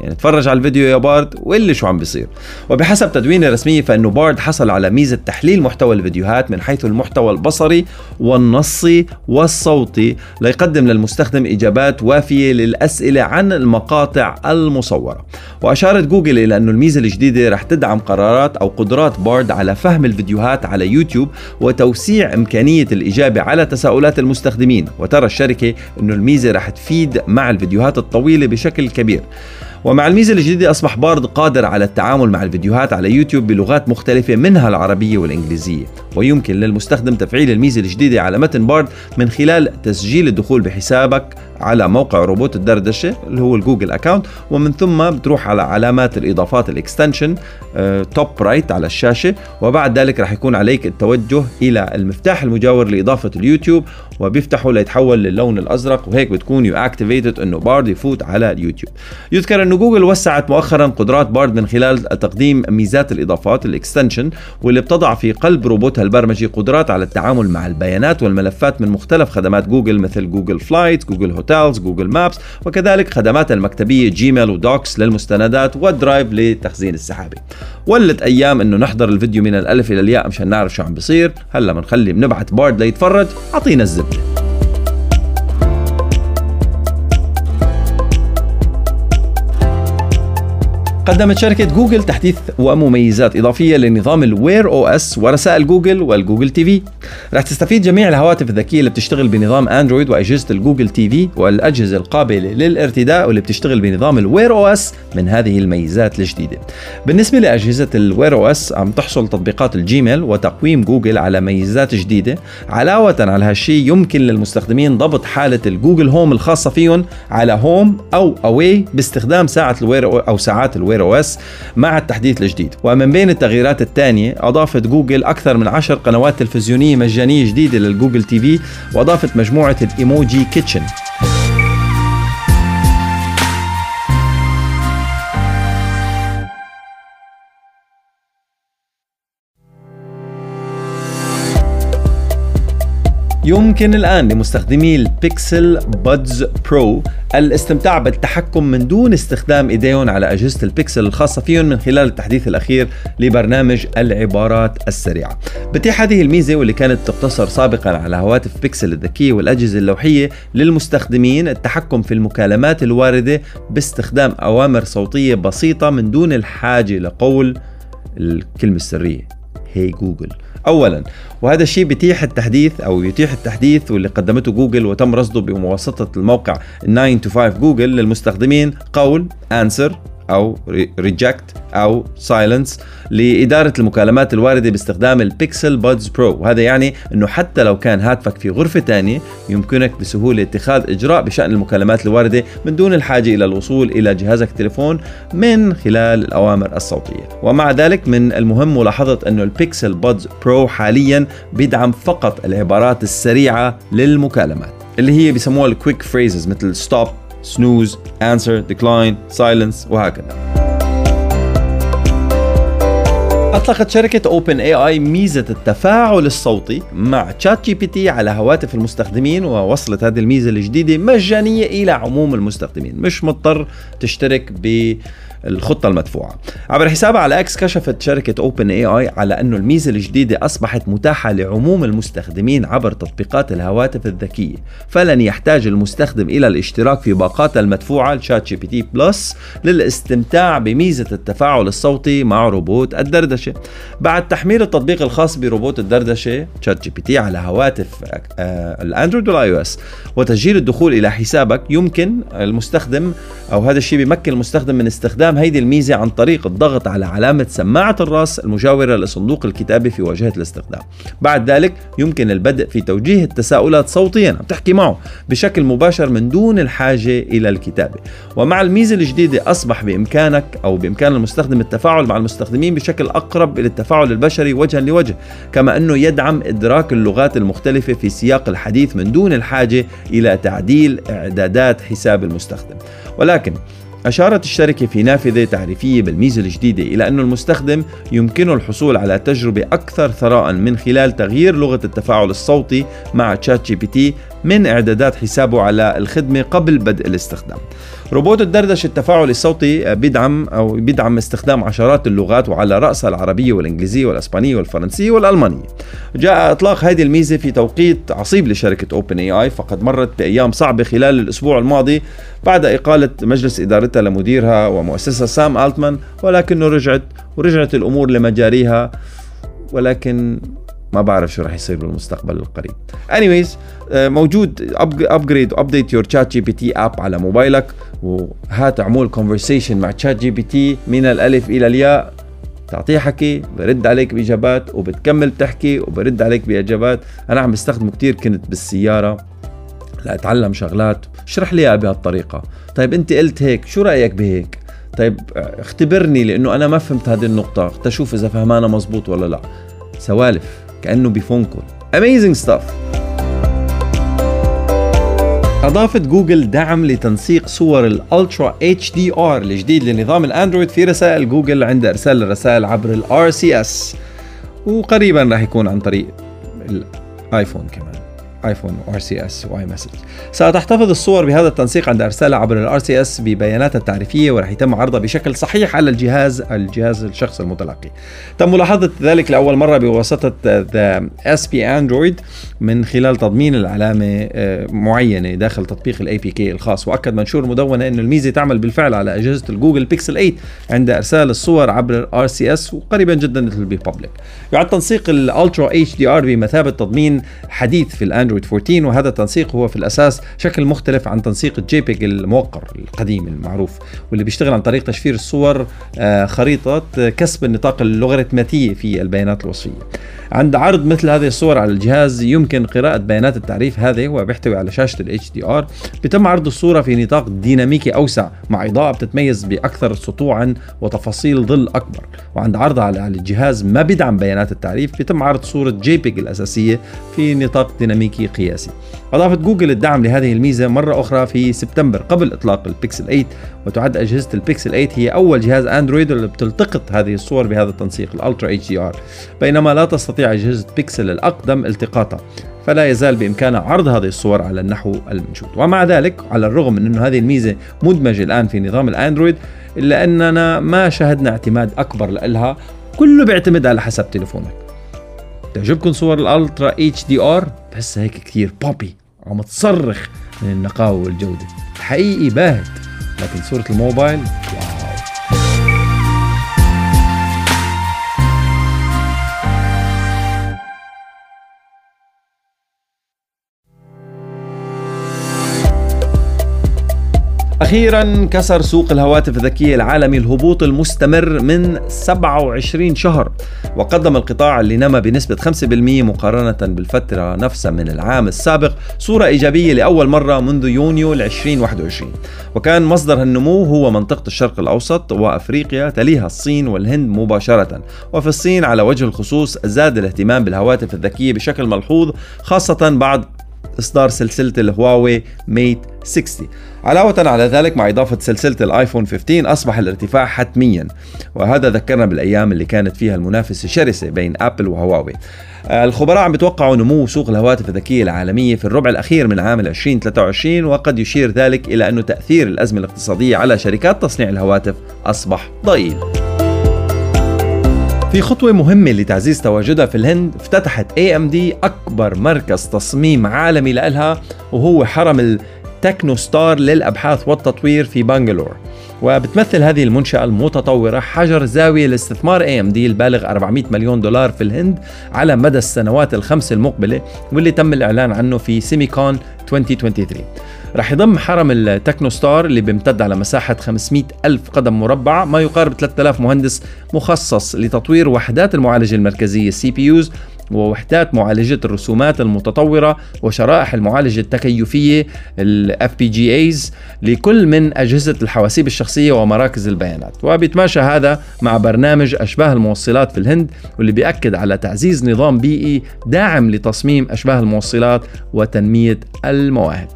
يعني تفرج على الفيديو يا بارد واللي شو عم بيصير. وبحسب تدوين رسمية فإنه بارد حصل على ميزة تحليل محتوى الفيديوهات من حيث المحتوى البصري والنصي والصوتي ليقدم للمستخدم إجابات وافية للأسئلة عن المقاطع المصورة. وأشارت جوجل إلى أنه الميزة الجديدة رح تدعم قرارات أو قدرات بارد على فهم الفيديوهات على يوتيوب وتوسيع إمكانية الإجابة على تساؤلات المستخدمين. وترى الشركة أنه الميزة رح تفيد مع الفيديوهات الطويلة بشكل كبير. ومع الميزة الجديدة أصبح بارد قادر على التعامل مع الفيديوهات على يوتيوب بلغات مختلفة منها العربية والإنجليزية. ويمكن للمستخدم تفعيل الميزة الجديدة على متن بارد من خلال تسجيل الدخول بحسابك على موقع روبوت الدردشة اللي هو الجوجل account ومن ثم بتروح على علامات الإضافات ال extension top right على الشاشة وبعد ذلك راح يكون عليك التوجه إلى المفتاح المجاور لإضافة اليوتيوب وبيفتحه ليتحول للون الأزرق وهيك بتكون you activated إنه بارد يفوت على اليوتيوب. يذكر إنه جوجل وسعت مؤخرا قدرات بارد من خلال تقديم ميزات الإضافات ال extension واللي بتضع في قلب روبوتها البرمجي قدرات على التعامل مع البيانات والملفات من مختلف خدمات جوجل مثل Google Flight Google Hotels Google Maps وكذلك خدمات المكتبية Gmail و Docs للمستندات وال Drive للتخزين السحابي ولت أيام إنه نحضر الفيديو من الألف إلى الياء مشان نعرف شو عم بيصير. هلا بنخلي بنبعت بارد ليتفرج أعطينا الزبدة. قدمت شركة جوجل تحديث ومميزات إضافية لنظام ال Wear OS ورسائل جوجل والجوجل TV. رح تستفيد جميع الهواتف الذكية اللي بتشتغل بنظام اندرويد وأجهزة الجوجل TV والأجهزة القابلة للارتداء واللي بتشتغل بنظام ال Wear OS من هذه الميزات الجديدة. بالنسبة لأجهزة ال Wear OS عم تحصل تطبيقات ال Gmail وتقويم جوجل على ميزات جديدة. علاوة على هالشيء يمكن للمستخدمين ضبط حالة ال Google Home الخاصة فيهم على home أو away باستخدام ساعة ال Wear أو ساعات ال Wear Wear OS مع التحديث الجديد. ومن بين التغييرات الثانية أضافت جوجل أكثر من عشر قنوات تلفزيونية مجانية جديدة للجوجل TV وأضافت مجموعة ال emoji kitchen. يمكن الآن لمستخدمي ال Pixel Buds Pro الاستمتاع بالتحكم من دون استخدام إيديهم على أجهزة البيكسل الخاصة فيهم من خلال التحديث الأخير لبرنامج العبارات السريعة. بتيح هذه الميزة واللي كانت تقتصر سابقا على هواتف بيكسل الذكية والأجهزة اللوحية للمستخدمين التحكم في المكالمات الواردة باستخدام أوامر صوتية بسيطة من دون الحاجة لقول الكلمة السرية. hey hey Google اولا. وهذا الشيء بيتيح التحديث أو يتيح التحديث واللي قدمته جوجل وتم رصده بواسطه الموقع 9 to 5 جوجل للمستخدمين. قول answer أو reject أو silence لإدارة المكالمات الواردة باستخدام ال Pixel Buds Pro وهذا يعني أنه حتى لو كان هاتفك في غرفة ثانية يمكنك بسهولة اتخاذ إجراء بشأن المكالمات الواردة من دون الحاجة إلى الوصول إلى جهازك التليفون من خلال الأوامر الصوتية. ومع ذلك من المهم ملاحظة أنه ال Pixel Buds Pro حاليا بيدعم فقط العبارات السريعة للمكالمات اللي هي بيسموها ال quick phrases مثل stop snooze, answer, decline, silence وهكذا. أطلقت شركة OpenAI ميزة التفاعل الصوتي مع ChatGPT على هواتف المستخدمين ووصلت هذه الميزة الجديدة مجانية إلى عموم المستخدمين. مش مضطر تشترك ب الخطة المدفوعة. عبر حسابها على إكس كشفت شركة OpenAI على أنه الميزة الجديدة أصبحت متاحة لعموم المستخدمين عبر تطبيقات الهواتف الذكية فلن يحتاج المستخدم إلى الاشتراك في باقاتها المدفوعة ل ChatGPT Plus للاستمتاع بميزة التفاعل الصوتي مع روبوت الدردشة. بعد تحميل التطبيق الخاص بروبوت الدردشة ChatGPT على هواتف آه، الأندرويد وال iOS وتسجيل الدخول إلى حسابك يمكن المستخدم أو هذا الشيء بيمكن المستخدم من استخدام استخدام هيدي الميزة عن طريق الضغط على علامة سماعة الرأس المجاورة لصندوق الكتابة في واجهة الاستخدام. بعد ذلك يمكن البدء في توجيه التساؤلات صوتيا عم تحكي معه بشكل مباشر من دون الحاجة إلى الكتابة. ومع الميزة الجديدة أصبح بإمكانك أو بإمكان المستخدم التفاعل مع المستخدمين بشكل أقرب إلى التفاعل البشري وجها لوجه كما أنه يدعم إدراك اللغات المختلفة في سياق الحديث من دون الحاجة إلى تعديل إعدادات حساب المستخدم. ولكن أشارت الشركة في نافذة تعريفية بالميزة الجديدة إلى أن المستخدم يمكنه الحصول على تجربة أكثر ثراء من خلال تغيير لغة التفاعل الصوتي مع ChatGPT من إعدادات حسابه على الخدمة قبل بدء الاستخدام. روبوت الدردشة التفاعلي الصوتي بيدعم أو بيدعم استخدام عشرات اللغات وعلى رأسها العربية والإنجليزية والإسبانية والفرنسية والألمانية. جاء إطلاق هذه الميزة في توقيت عصيب لشركة OpenAI فقد مرت بأيام صعبة خلال الأسبوع الماضي بعد إقالة مجلس إدارتها لمديرها ومؤسسها سام ألتمان ولكنه رجعت ورجعت الأمور لمجاريها ولكن ما بعرف شو راح يصير بالمستقبل القريب. Anyways آه، موجود upgrade update your ChatGPT app على موبايلك وهات اعمل conversation مع ChatGPT من الألف إلى الياء. تعطيه حكي برد عليك بإجابات وبتكمل تحكي وبرد عليك بإجابات. أنا عم بستخدمه كثير كنت بالسيارة لأتعلم شغلات. اشرح لي بهالطريقة. طيب أنت قلت هيك شو رأيك بهيك؟ طيب اختبرني لأنه أنا ما فهمت هذه النقطة. تشوف إذا فهمانة مزبوط ولا لا. سوالف. كأنه ب phone call amazing stuff. أضافت جوجل دعم لتنسيق صور ال Ultra HDR الجديد لنظام الأندرويد في رسائل جوجل عند إرسال الرسائل عبر ال RCS وقريبا راح يكون عن طريق الايفون كمان. آيفون و RCS و iMessage. ستحتفظ الصور بهذا التنسيق عند أرسالها عبر ال RCS ببياناتها التعريفية وراح يتم عرضها بشكل صحيح على الجهاز الجهاز الشخص المتلقي. تم ملاحظة ذلك لأول مرة بواسطة The SP Android من خلال تضمين العلامة آه، معينة داخل تطبيق ال APK الخاص. وأكد منشور مدونة إنه الميزة تعمل بالفعل على أجهزة ال Google Pixel 8 عند إرسال الصور عبر ال RCS وقريبا جدا مثل ب public يعد تنسيق ال Ultra HDR بمثابة تضمين حديث في الأندرويد اندرويد 14 وهذا التنسيق هو في الأساس شكل مختلف عن تنسيق ال JPEG الموقر القديم المعروف واللي بيشتغل عن طريق تشفير الصور آه، خريطة كسب النطاق اللوغاريتماتية في البيانات الوصفيه عند عرض مثل هذه الصور على الجهاز يمكن قراءة بيانات التعريف هذا وبيحتوي على شاشة ال HDR بيتم عرض الصورة في نطاق ديناميكي أوسع مع إضاءة بتتميز بأكثر سطوعا وتفاصيل ظل أكبر. وعند عرضها على الجهاز ما بيدعم بيانات التعريف بيتم عرض صورة JPEG الأساسية في نطاق ديناميكي قياسي. أضافت جوجل الدعم لهذه الميزة مرة أخرى في سبتمبر قبل إطلاق البيكسل 8 وتعد أجهزة البيكسل 8 هي أول جهاز أندرويد اللي بتلتقط هذه الصور بهذا التنسيق ال Ultra HDR بينما لا تستطيع أجهزة بيكسل الأقدم التقاطها فلا يزال بإمكانها عرض هذه الصور على النحو المنشود. ومع ذلك على الرغم من أن هذه الميزة مدمجة الآن في نظام الأندرويد إلا أننا ما شاهدنا اعتماد أكبر لها كله بيعتمد على حسب تليفونك. تعجبكم صور ال Ultra HDR بحسها هيك كثير poppy عم تصرخ من النقاوة والجودة. حقيقي باهت لكن صورة الموبايل؟ أخيرا كسر سوق الهواتف الذكية العالمي الهبوط المستمر من 27 شهر وقدم القطاع اللي نما بنسبة 5% مقارنة بالفترة نفسها من العام السابق صورة إيجابية لأول مرة منذ يونيو 2021 وكان مصدر النمو هو منطقة الشرق الأوسط وأفريقيا تليها الصين والهند مباشرة. وفي الصين على وجه الخصوص زاد الاهتمام بالهواتف الذكية بشكل ملحوظ خاصة بعد إصدار سلسلة الهواوي ميت 60 علاوة على ذلك مع إضافة سلسلة الآيفون 15 أصبح الارتفاع حتميا وهذا ذكرنا بالأيام اللي كانت فيها المنافسة شرسة بين أبل وهواوي. آه، الخبراء عم بتوقعوا نمو سوق الهواتف الذكية العالمية في الربع الأخير من عام 2023 وقد يشير ذلك إلى أن تأثير الأزمة الاقتصادية على شركات تصنيع الهواتف أصبح ضئيل. في خطوة مهمة لتعزيز تواجدها في الهند افتتحت AMD أكبر مركز تصميم عالمي لها وهو حرم ال Technostar للأبحاث والتطوير في بنغلور. وبتمثل هذه المنشأة المتطورة حجر زاوية لاستثمار AMD البالغ 400 مليون دولار في الهند على مدى السنوات الخمس المقبلة واللي تم الإعلان عنه في Semicon 2023 رح يضم حرم ال Technostar اللي بيمتد على مساحة 500 ألف قدم مربع ما يقارب 3000 مهندس مخصص لتطوير وحدات المعالجة المركزية CPUs ووحدات معالجة الرسومات المتطورة وشرائح المعالجة التكيفية ال FPGAs لكل من أجهزة الحواسيب الشخصية ومراكز البيانات. وبيتماشى هذا مع برنامج أشباه الموصلات في الهند واللي بيأكد على تعزيز نظام بيئي داعم لتصميم أشباه الموصلات وتنمية المواهب.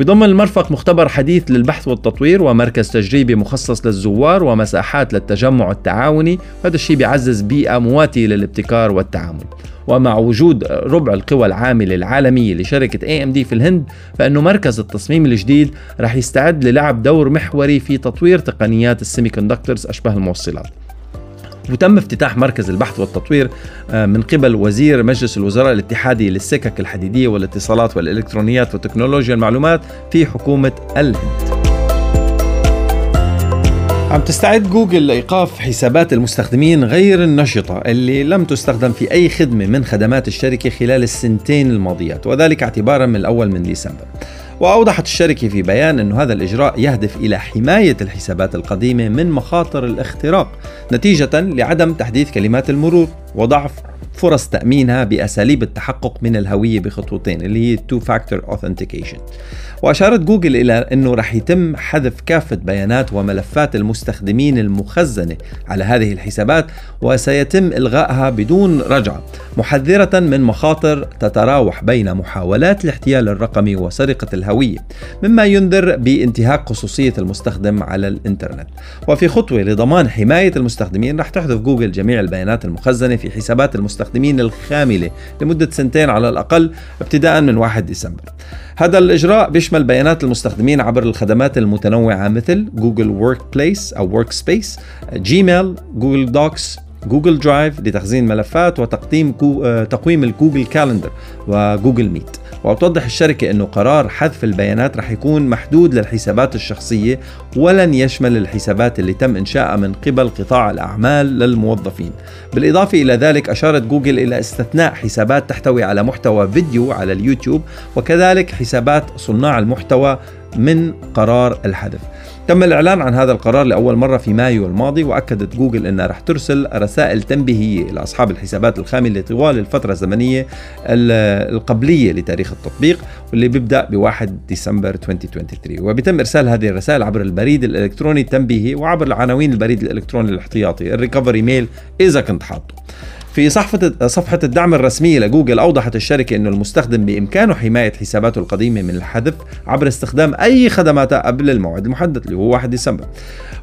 بضم المرفق مختبر حديث للبحث والتطوير ومركز تجريبي مخصص للزوار ومساحات للتجمع التعاوني. وهذا الشيء بيعزز بيئة مواتية للابتكار والتعامل. ومع وجود ربع القوى العاملة العالمية لشركة AMD في الهند فإنه مركز التصميم الجديد رح يستعد للعب دور محوري في تطوير تقنيات السيمي كوندكتورز أشبه الموصلات. وتم افتتاح مركز البحث والتطوير آه، من قبل وزير مجلس الوزراء الاتحادي للسكك الحديدية والاتصالات والإلكترونيات وتكنولوجيا المعلومات في حكومة الهند عم تستعد جوجل لإيقاف حسابات المستخدمين غير النشطة اللي لم تستخدم في أي خدمة من خدمات الشركة خلال السنتين الماضيات وذلك اعتبارا من الأول من ديسمبر. وأوضحت الشركة في بيان أن هذا الإجراء يهدف إلى حماية الحسابات القديمة من مخاطر الاختراق نتيجة لعدم تحديث كلمات المرور وضعف فرص تأمينها بأساليب التحقق من الهوية بخطوتين اللي هي Two Factor Authentication. وأشارت جوجل إلى أنه رح يتم حذف كافة بيانات وملفات المستخدمين المخزنة على هذه الحسابات وسيتم إلغائها بدون رجعة محذرة من مخاطر تتراوح بين محاولات الاحتيال الرقمي وسرقة الهوية مما ينذر بانتهاك خصوصية المستخدم على الإنترنت. وفي خطوة لضمان حماية المستخدمين رح تحذف جوجل جميع البيانات المخزنة في حسابات المستخدمين. الخاملة لمدة سنتين على الأقل ابتداء من 1 ديسمبر. هذا الإجراء بيشمل بيانات المستخدمين عبر الخدمات المتنوعة مثل Google Workplace أو Workspace Gmail Google Docs Google Drive لتخزين ملفات وتقديم آه، تقويم ال Google Calendar و Google Meet. وتوضح الشركة أنه قرار حذف البيانات رح يكون محدود للحسابات الشخصية ولن يشمل الحسابات اللي تم إنشائها من قبل قطاع الأعمال للموظفين. بالإضافة إلى ذلك أشارت جوجل إلى استثناء حسابات تحتوي على محتوى فيديو على اليوتيوب وكذلك حسابات صناع المحتوى من قرار الحذف. تم الإعلان عن هذا القرار لأول مرة في مايو الماضي وأكدت جوجل أنها رح ترسل رسائل تنبيهية لأصحاب الحسابات الخاملة طوال الفترة الزمنية القبلية لتاريخ التطبيق واللي بيبدأ ب 1 ديسمبر 2023 وبيتم إرسال هذه الرسائل عبر البريد الإلكتروني التنبيهي وعبر العناوين البريد الإلكتروني الاحتياطي ال recovery mail إذا كنت حاطه. في صفحة صفحة الدعم الرسمية لجوجل أوضحت الشركة أنه المستخدم بإمكانه حماية حساباته القديمة من الحذف عبر استخدام أي خدماتها قبل الموعد المحدد اللي هو 1 ديسمبر.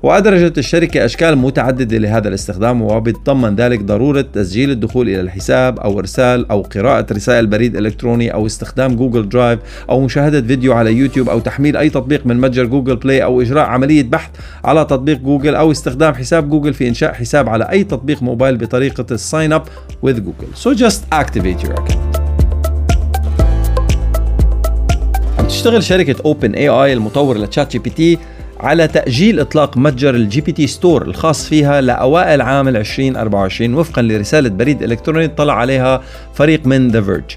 وأدرجت الشركة أشكال متعددة لهذا الاستخدام وبتضمن ذلك ضرورة تسجيل الدخول إلى الحساب أو إرسال أو قراءة رسائل بريد إلكتروني أو استخدام Google Drive أو مشاهدة فيديو على يوتيوب أو تحميل أي تطبيق من متجر Google Play أو إجراء عملية بحث على تطبيق جوجل أو استخدام حساب جوجل في إنشاء حساب على أي تطبيق موبايل بطريقة ال sign up with Google. So just activate your account. تشتغل شركة OpenAI المطور ل ChatGPT على تأجيل إطلاق متجر ال GPT Store الخاص فيها لأوائل عام 2024 وفقا لرسالة بريد إلكتروني طلع عليها فريق من The Verge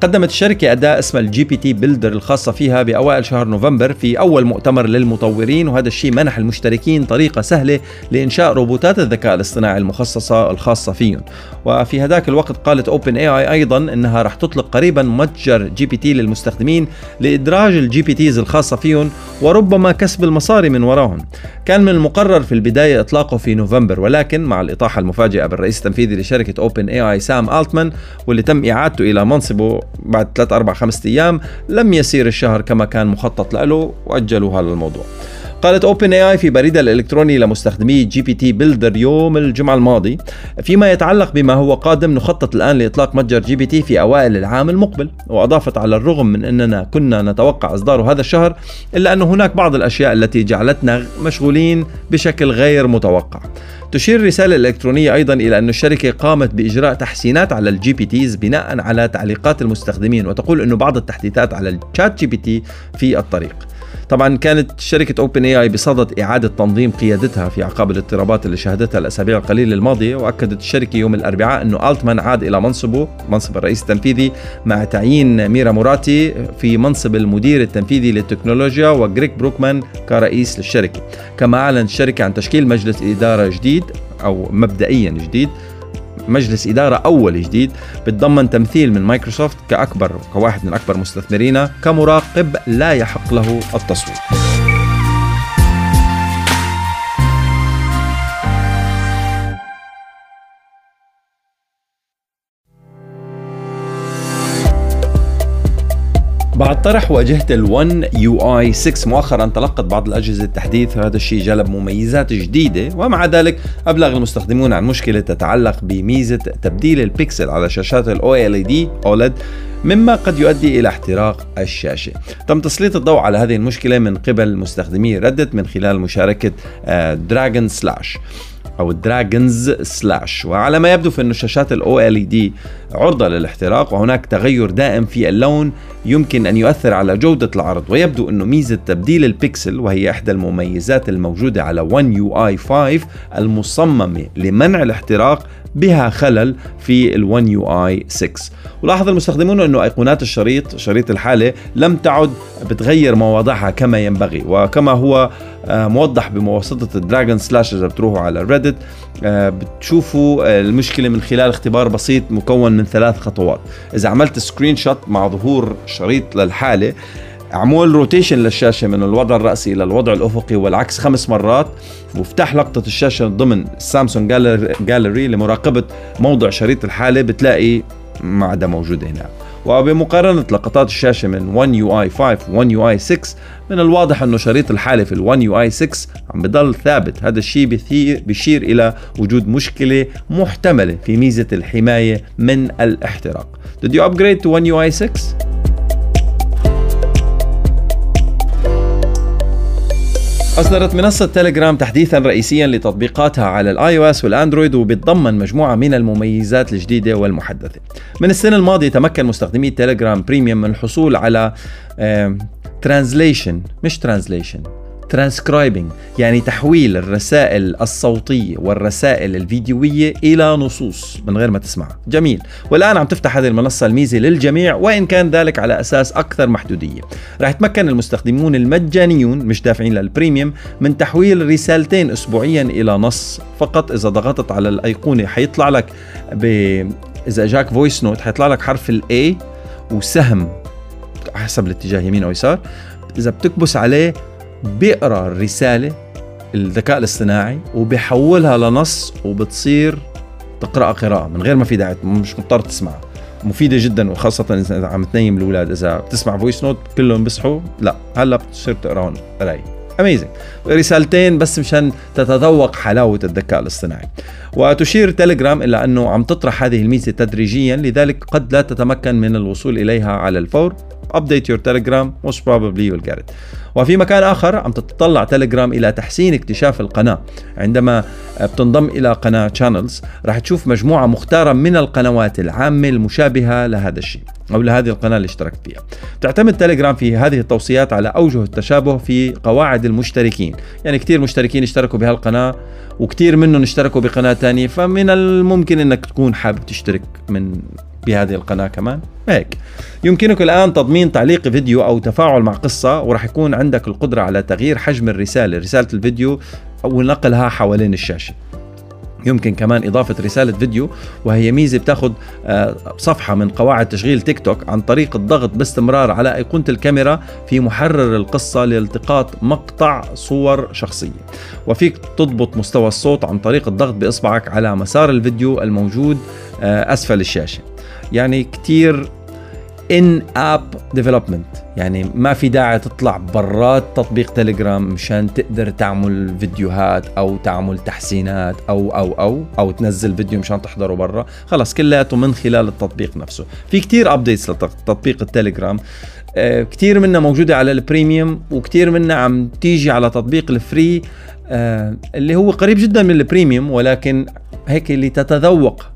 قدمت الشركة أداة اسمها ال GPT Builder الخاصة فيها بأوائل شهر نوفمبر في أول مؤتمر للمطورين وهذا الشيء منح المشتركين طريقة سهلة لإنشاء روبوتات الذكاء الاصطناعي المخصصة الخاصة فيهم. وفي هذاك الوقت قالت OpenAI أيضا إنها رح تطلق قريبا متجر GPT للمستخدمين لإدراج ال GPTs الخاصة فيهم وربما كسب المصاري من وراهم. كان من المقرر في البداية إطلاقه في نوفمبر ولكن مع الإطاحة المفاجئة بالرئيس التنفيذي لشركة OpenAI سام ألتمان واللي تم إعادته إلى منصبه بعد 3 4 5 أيام لم يسير الشهر كما كان مخطط له وأجلوا هذا الموضوع. قالت OpenAI في بريدها الإلكتروني لمستخدمي GPT Builder يوم الجمعة الماضي فيما يتعلق بما هو قادم نخطط الآن لإطلاق متجر GPT في أوائل العام المقبل وأضافت على الرغم من أننا كنا نتوقع اصداره هذا الشهر إلا أن هناك بعض الأشياء التي جعلتنا مشغولين بشكل غير متوقع. تشير الرسالة الإلكترونية أيضا إلى أن الشركة قامت بإجراء تحسينات على ال GPTs بناء على تعليقات المستخدمين وتقول أنه بعض التحديثات على ال ChatGPT في الطريق. طبعا كانت شركة OpenAI بصدد إعادة تنظيم قيادتها في أعقاب الاضطرابات اللي شهدتها الأسابيع القليلة الماضية وأكدت الشركة يوم الأربعاء أنه ألتمان عاد إلى منصبه منصب الرئيس التنفيذي مع تعيين ميرا موراتي في منصب المدير التنفيذي للتكنولوجيا وغريغ بروكمان كرئيس للشركة. كما أعلنت الشركة عن تشكيل مجلس إدارة جديد أو مبدئيا جديد مجلس إدارة أول جديد بتضمن تمثيل من مايكروسوفت كأكبر كواحد من أكبر مستثمرينها كمراقب لا يحق له التصويت. بعد طرح واجهة ال1 يو اي 6 مؤخرا تلقت بعض الأجهزة التحديث وهذا الشيء جلب مميزات جديدة ومع ذلك أبلغ المستخدمون عن مشكلة تتعلق بميزة تبديل البكسل على شاشات ال OLED مما قد يؤدي إلى احتراق الشاشة. تم تسليط الضوء على هذه المشكلة من قبل مستخدمي Reddit من خلال مشاركة Dragon Slash. أو ال Dragons Slash وعلى ما يبدو فإن شاشات ال OLED عرضة للاحتراق وهناك تغير دائم في اللون يمكن أن يؤثر على جودة العرض. ويبدو إنه ميزة تبديل البكسل وهي إحدى المميزات الموجودة على 1 يو اي 5 المصممة لمنع الاحتراق بها خلل في ال1 يو اي 6 ولاحظ المستخدمون انه أيقونات الشريط شريط الحالة لم تعد بتغير مواضعها كما ينبغي وكما هو آه، موضح بواسطه ال Dragon Slash إذا بتروحوا على Reddit آه، بتشوفوا المشكلة من خلال اختبار بسيط مكون من ثلاث خطوات. إذا عملت screenshot مع ظهور شريط للحالة عمول rotation للشاشة من الوضع الرأسي إلى الوضع الأفقي والعكس خمس مرات وافتح لقطة الشاشة ضمن ال Samsung Gallery لمراقبة موضع شريط الحالة بتلاقي ما عاد موجوده هنا. وبمقارنة لقطات الشاشة من 1 يو اي 5 و 1 يو اي 6 من الواضح أنه شريط الحالة في ال 1 يو اي 6 عم بضل ثابت. هذا الشيء بيشير إلى وجود مشكلة محتملة في ميزة الحماية من الاحتراق. Did you upgrade to 1 UI 6? أصدرت منصة تيليجرام تحديثا رئيسيا لتطبيقاتها على ال iOS والأندرويد وبتضمن مجموعة من المميزات الجديدة والمحدثة. من السنة الماضية تمكن مستخدمي تيليجرام Premium من الحصول على ترانزليشن مش ترانزليشن ترانسكرايبنج يعني تحويل الرسائل الصوتية والرسائل الفيديوية إلى نصوص من غير ما تسمعها جميل. والآن عم تفتح هذه المنصة الميزة للجميع وإن كان ذلك على أساس أكثر محدودية. رح يتمكن المستخدمون المجانيون مش دافعين لل premium من تحويل رسالتين أسبوعيا إلى نص فقط. إذا ضغطت على الأيقونة حيطلع لك ب... إذا جاك voice note حيطلع لك حرف ال A وسهم حسب الاتجاه يمين أو يسار. إذا بتكبس عليه بيقرأ الرسالة الذكاء الاصطناعي وبيحولها لنص وبتصير تقراها قراءة من غير ما في داعي مش مضطر تسمعها مفيدة جدا وخاصة إذا عم تنيم الأولاد. إذا بتسمع voice note كلهم بيصحوا لا هلأ بتصير تقراهم قرايه amazing رسالتين بس مشان تتذوق حلاوة الذكاء الاصطناعي. وتشير تليجرام إلى أنه عم تطرح هذه الميزة تدريجيا لذلك قد لا تتمكن من الوصول إليها على الفور. Your telegram most probably you'll get it. وفي مكان آخر عم تتطلع تليجرام إلى تحسين اكتشاف القناة. عندما بتنضم إلى قناة channels راح تشوف مجموعة مختارة من القنوات العامة المشابهة لهذا الشيء أو لهذه القناة اللي اشتركت فيها. تعتمد تليجرام في هذه التوصيات على أوجه التشابه في قواعد المشتركين. يعني كثير مشتركين اشتركوا بهالقناة وكثير منهم اشتركوا بقناة ثانية فمن الممكن أنك تكون حابب تشترك من بهذه القناة كمان. هيك. يمكنك الآن تضمين تعليق فيديو أو تفاعل مع قصة وراح يكون عندك القدرة على تغيير حجم الرسالة رسالة الفيديو أو نقلها حوالين الشاشة. يمكن كمان إضافة رسالة فيديو وهي ميزة بتاخذ آه، صفحة من قواعد تشغيل تيك توك عن طريق الضغط باستمرار على أيقونة الكاميرا في محرر القصة لالتقاط مقطع صور شخصية. وفيك تضبط مستوى الصوت عن طريق الضغط بإصبعك على مسار الفيديو الموجود آه، أسفل الشاشة. يعني كتير in-app development يعني ما في داعي تطلع برات تطبيق تليجرام مشان تقدر تعمل فيديوهات أو تعمل تحسينات أو أو أو أو تنزل فيديو مشان تحضره برا. خلص كلياته من خلال التطبيق نفسه. في كتير updates لتطبيق التليجرام آه، كتير منها موجودة على ال premium وكتير منها عم تيجي على تطبيق ال free آه، اللي هو قريب جدا من البريميوم ولكن هيك اللي تتذوق.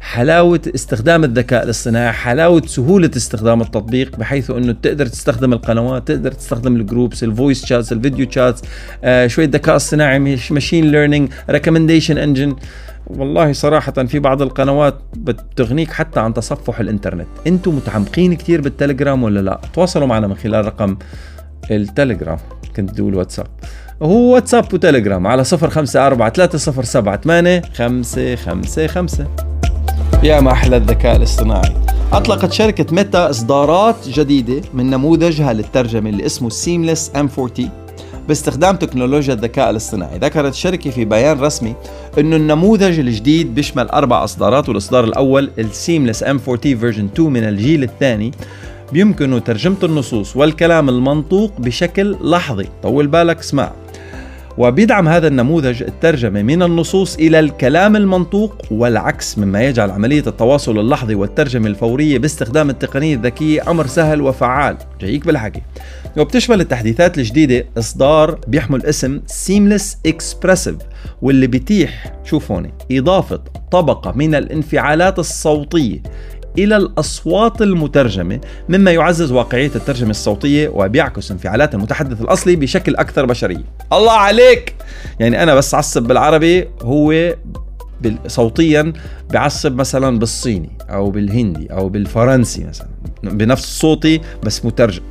حلاوة استخدام الذكاء الاصطناعي حلاوة سهولة استخدام التطبيق بحيث إنه تقدر تستخدم القنوات تقدر تستخدم ال groups ال voice chats ال video chats آه شوية ذكاء اصطناعي machine learning recommendation engine والله صراحة في بعض القنوات بتغنيك حتى عن تصفح الإنترنت. أنتم متعمقين كتير بالتليجرام ولا لا؟ تواصلوا معنا من خلال رقم التليجرام. كنت تقول واتساب. هو واتساب وتليجرام على صفر خمسة أربعة ثلاثة صفر سبعة ثمانية خمسة خمسة خمسة. يا ما أحلى الذكاء الاصطناعي. أطلقت شركة ميتا إصدارات جديدة من نموذجها للترجمة اللي اسمه سيمليس M40 باستخدام تكنولوجيا الذكاء الاصطناعي. ذكرت الشركة في بيان رسمي أنه النموذج الجديد بيشمل أربع إصدارات والإصدار الأول ال Seamless M4T version 2 من الجيل الثاني. بيمكن ترجمة النصوص والكلام المنطوق بشكل لحظي. طول بالك اسمع. وبيدعم هذا النموذج الترجمة من النصوص إلى الكلام المنطوق والعكس مما يجعل عملية التواصل اللحظي والترجمة الفورية باستخدام التقنية الذكية أمر سهل وفعال. جايك بالحكي. وبتشمل التحديثات الجديدة إصدار بيحمل اسم Seamless Expressive واللي بيتيح شوف هون إضافة طبقة من الانفعالات الصوتية إلى الأصوات المترجمة مما يعزز واقعية الترجمة الصوتية وبيعكس انفعالات المتحدث الأصلي بشكل أكثر بشرية. الله عليك! يعني أنا بس عصب بالعربي هو صوتيا بعصب مثلا بالصيني أو بالهندي أو بالفرنسي مثلا بنفس صوتي بس مترجم.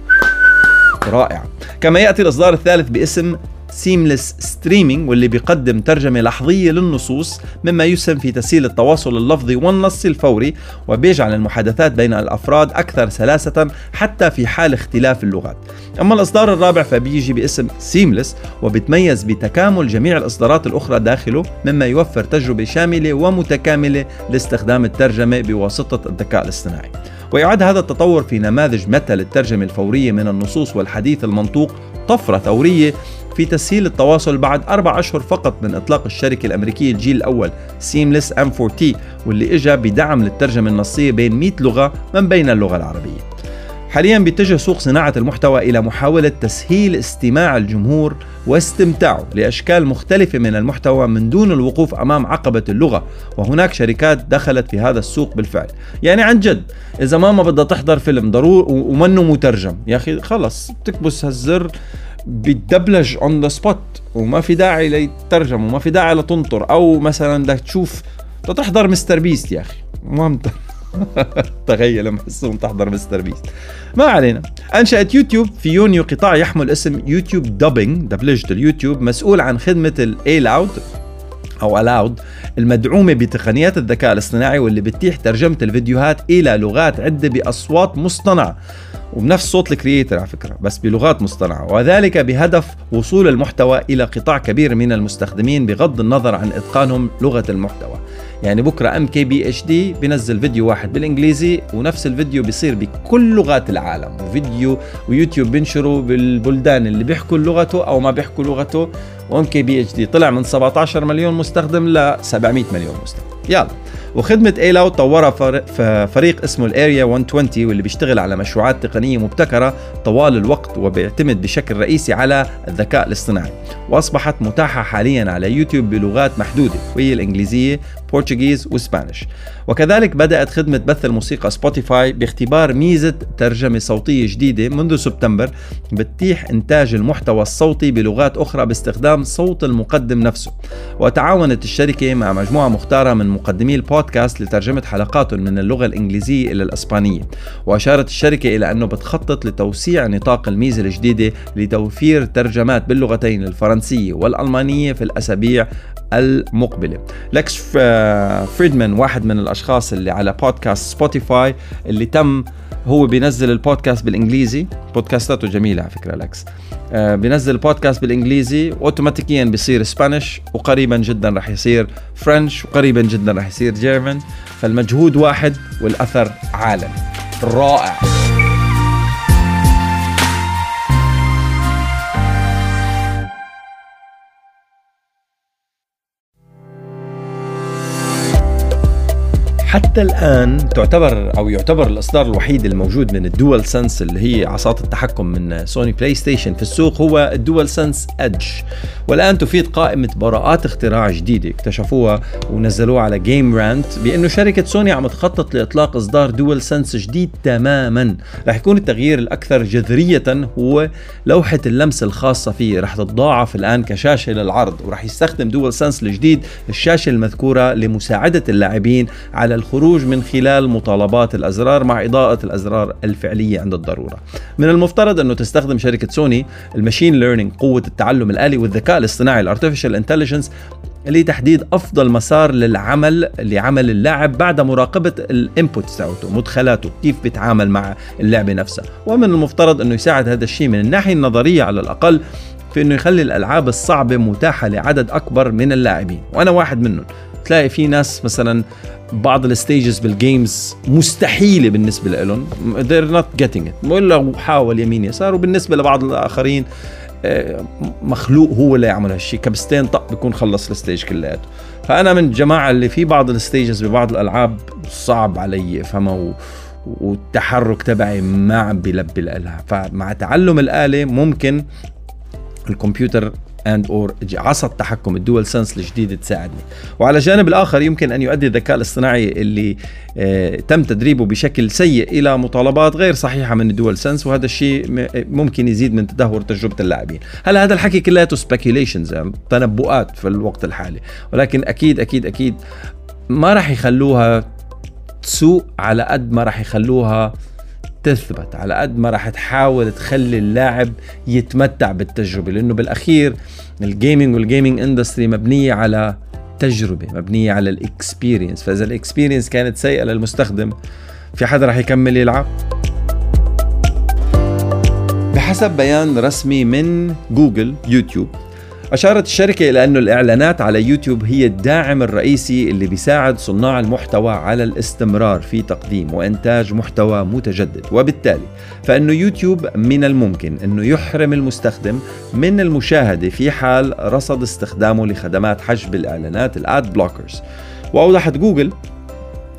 رائع. كما يأتي الإصدار الثالث باسم Seamless Streaming واللي بيقدم ترجمة لحظية للنصوص مما يسهم في تسهيل التواصل اللفظي والنصي الفوري وبيجعل المحادثات بين الأفراد أكثر سلاسة حتى في حال اختلاف اللغات. أما الإصدار الرابع فبيجي باسم Seamless وبيتميز بتكامل جميع الإصدارات الأخرى داخله مما يوفر تجربة شاملة ومتكاملة لاستخدام الترجمة بواسطة الذكاء الاصطناعي. ويعد هذا التطور في نماذج متى للترجمة الفورية من النصوص والحديث المنطوق طفرة ثورية في تسهيل التواصل بعد أربع أشهر فقط من إطلاق الشركة الأمريكية الجيل الأول سيمليس M4T واللي إجا بدعم للترجمة النصية بين 100 لغة من بين اللغة العربية. حاليا بيتجه سوق صناعة المحتوى إلى محاولة تسهيل استماع الجمهور واستمتاعه لأشكال مختلفة من المحتوى من دون الوقوف أمام عقبة اللغة. وهناك شركات دخلت في هذا السوق بالفعل. يعني عن جد إذا ماما بدها تحضر فيلم ضروري ومنه مترجم. يا أخي خلص تكبس هالزر بتدبلج on the spot وما في داعي ليترجم وما في داعي لتنطر. أو مثلا بدك تشوف تحضر MrBeast يا أخي. المهم تخيل محسوم تحضر MrBeast. ما علينا. أنشأت يوتيوب في يونيو قطاع يحمل اسم YouTube dubbing دبلجة اليوتيوب مسؤول عن خدمة ال Aloud أو ال Aloud المدعومة بتقنيات الذكاء الاصطناعي واللي بتتيح ترجمة الفيديوهات إلى لغات عدة بأصوات مصطنعة. وبنفس صوت ال creator على فكرة بس بلغات مصطنعة. وذلك بهدف وصول المحتوى إلى قطاع كبير من المستخدمين بغض النظر عن إتقانهم لغة المحتوى. يعني بكرة ام كي بي اتش دي بينزل فيديو واحد بالإنجليزي ونفس الفيديو بيصير بكل لغات العالم. وفيديو ويوتيوب بينشره بالبلدان اللي بيحكوا لغته أو ما بيحكوا لغته. و MKBHD طلع من 17 مليون مستخدم ل 700 مليون مستخدم. يلا. وخدمة Aloud طورها فريق اسمه ال Area 120 واللي بيشتغل على مشروعات تقنية مبتكرة طوال الوقت وبيعتمد بشكل رئيسي على الذكاء الاصطناعي. وأصبحت متاحة حاليا على يوتيوب بلغات محدودة وهي الإنجليزية Portuguese و Spanish وكذلك بدأت خدمة بث الموسيقى Spotify باختبار ميزة ترجمة صوتية جديدة منذ سبتمبر بتتيح إنتاج المحتوى الصوتي بلغات أخرى باستخدام صوت المقدم نفسه. وتعاونت الشركة مع مجموعة مختارة من مقدمي البودكاست لترجمة حلقاتهم من اللغة الإنجليزية إلى الإسبانية. وأشارت الشركة إلى أنه بتخطط لتوسيع نطاق الميزة الجديدة لتوفير ترجمات باللغتين الفرنسية والألمانية في الأسابيع المقبلة. لكس فريدمان واحد من الأشخاص اللي على بودكاست Spotify اللي تم هو بينزل البودكاست بالإنجليزي. بودكاستاته جميلة على فكرة لكس آه بينزل البودكاست بالإنجليزي اوتوماتيكيا بيصير اسبانيش وقريبا جدا رح يصير فرنش وقريبا جدا رح يصير جيرمن فالمجهود واحد والأثر عالمي رائع. حتى الآن تعتبر أو يعتبر الإصدار الوحيد الموجود من ال DualSense اللي هي عصات التحكم من سوني PlayStation في السوق هو ال DualSense Edge والآن تفيد قائمة براءات اختراع جديدة اكتشفوها ونزلوها على Game Rant بأنه شركة سوني عم تخطط لإطلاق إصدار DualSense جديد تماما. رح يكون التغيير الأكثر جذرية هو لوحة اللمس الخاصة فيه. رح تتضاعف الآن كشاشة للعرض ورح يستخدم DualSense الجديد الشاشة المذكورة لمساعدة اللاعبين على الخروج من خلال مطالبات الأزرار مع إضاءة الأزرار الفعلية عند الضرورة. من المفترض أنه تستخدم شركة سوني ال machine learning قوة التعلم الآلي والذكاء الاصطناعي ال artificial intelligence لتحديد أفضل مسار للعمل لعمل اللاعب بعد مراقبة ال inputs تاعته مدخلاته كيف بيتعامل مع اللعبه نفسها ومن المفترض أنه يساعد هذا الشيء من الناحية النظرية على الأقل في أنه يخلي الألعاب الصعبة متاحة لعدد أكبر من اللاعبين. وأنا واحد منهم. تلاقي في ناس مثلا بعض ال stages بال games مستحيلة بالنسبة لهم they're not getting it. ولا حاول يمين يسار. وبالنسبة لبعض الآخرين آه، مخلوق هو اللي يعمل هالشيء كبستين طق بيكون خلص ال stage كلياته. فأنا من الجماعة اللي في بعض ال stages ببعض الألعاب صعب علي افهمها. والتحرك تبعي ما عم بيلبي لها فمع تعلم الآلة ممكن الكمبيوتر and/or عصا التحكم ال DualSense الجديدة تساعدني. وعلى الجانب الآخر يمكن أن يؤدي الذكاء الاصطناعي اللي آه تم تدريبه بشكل سيء إلى مطالبات غير صحيحة من ال DualSense وهذا الشيء ممكن يزيد من تدهور تجربة اللاعبين. هلا هذا الحكي كلياته speculations يعني تنبؤات في الوقت الحالي؟ ولكن أكيد أكيد أكيد ما راح يخلوها تسوء على قد ما راح يخلوها تثبت على قد ما راح تحاول تخلي اللاعب يتمتع بالتجربة لأنه بالأخير ال gaming وال gaming industry مبنية على تجربة مبنية على ال experience فإذا ال experience كانت سيئة للمستخدم في حدا راح يكمل يلعب؟ بحسب بيان رسمي من جوجل يوتيوب أشارت الشركة إلى أن الإعلانات على يوتيوب هي الداعم الرئيسي اللي بيساعد صناع المحتوى على الاستمرار في تقديم وإنتاج محتوى متجدد. وبالتالي فإنه يوتيوب من الممكن أنه يحرم المستخدم من المشاهدة في حال رصد استخدامه لخدمات حجب الإعلانات ال ad blockers وأوضحت جوجل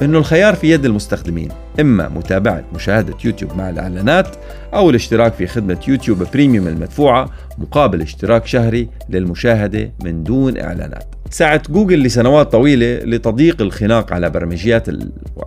أنه الخيار في يد المستخدمين إما متابعة مشاهدة يوتيوب مع الإعلانات أو الاشتراك في خدمة يوتيوب بريميوم المدفوعة مقابل اشتراك شهري للمشاهدة من دون إعلانات. سعت جوجل لسنوات طويلة لتضييق الخناق على برمجيات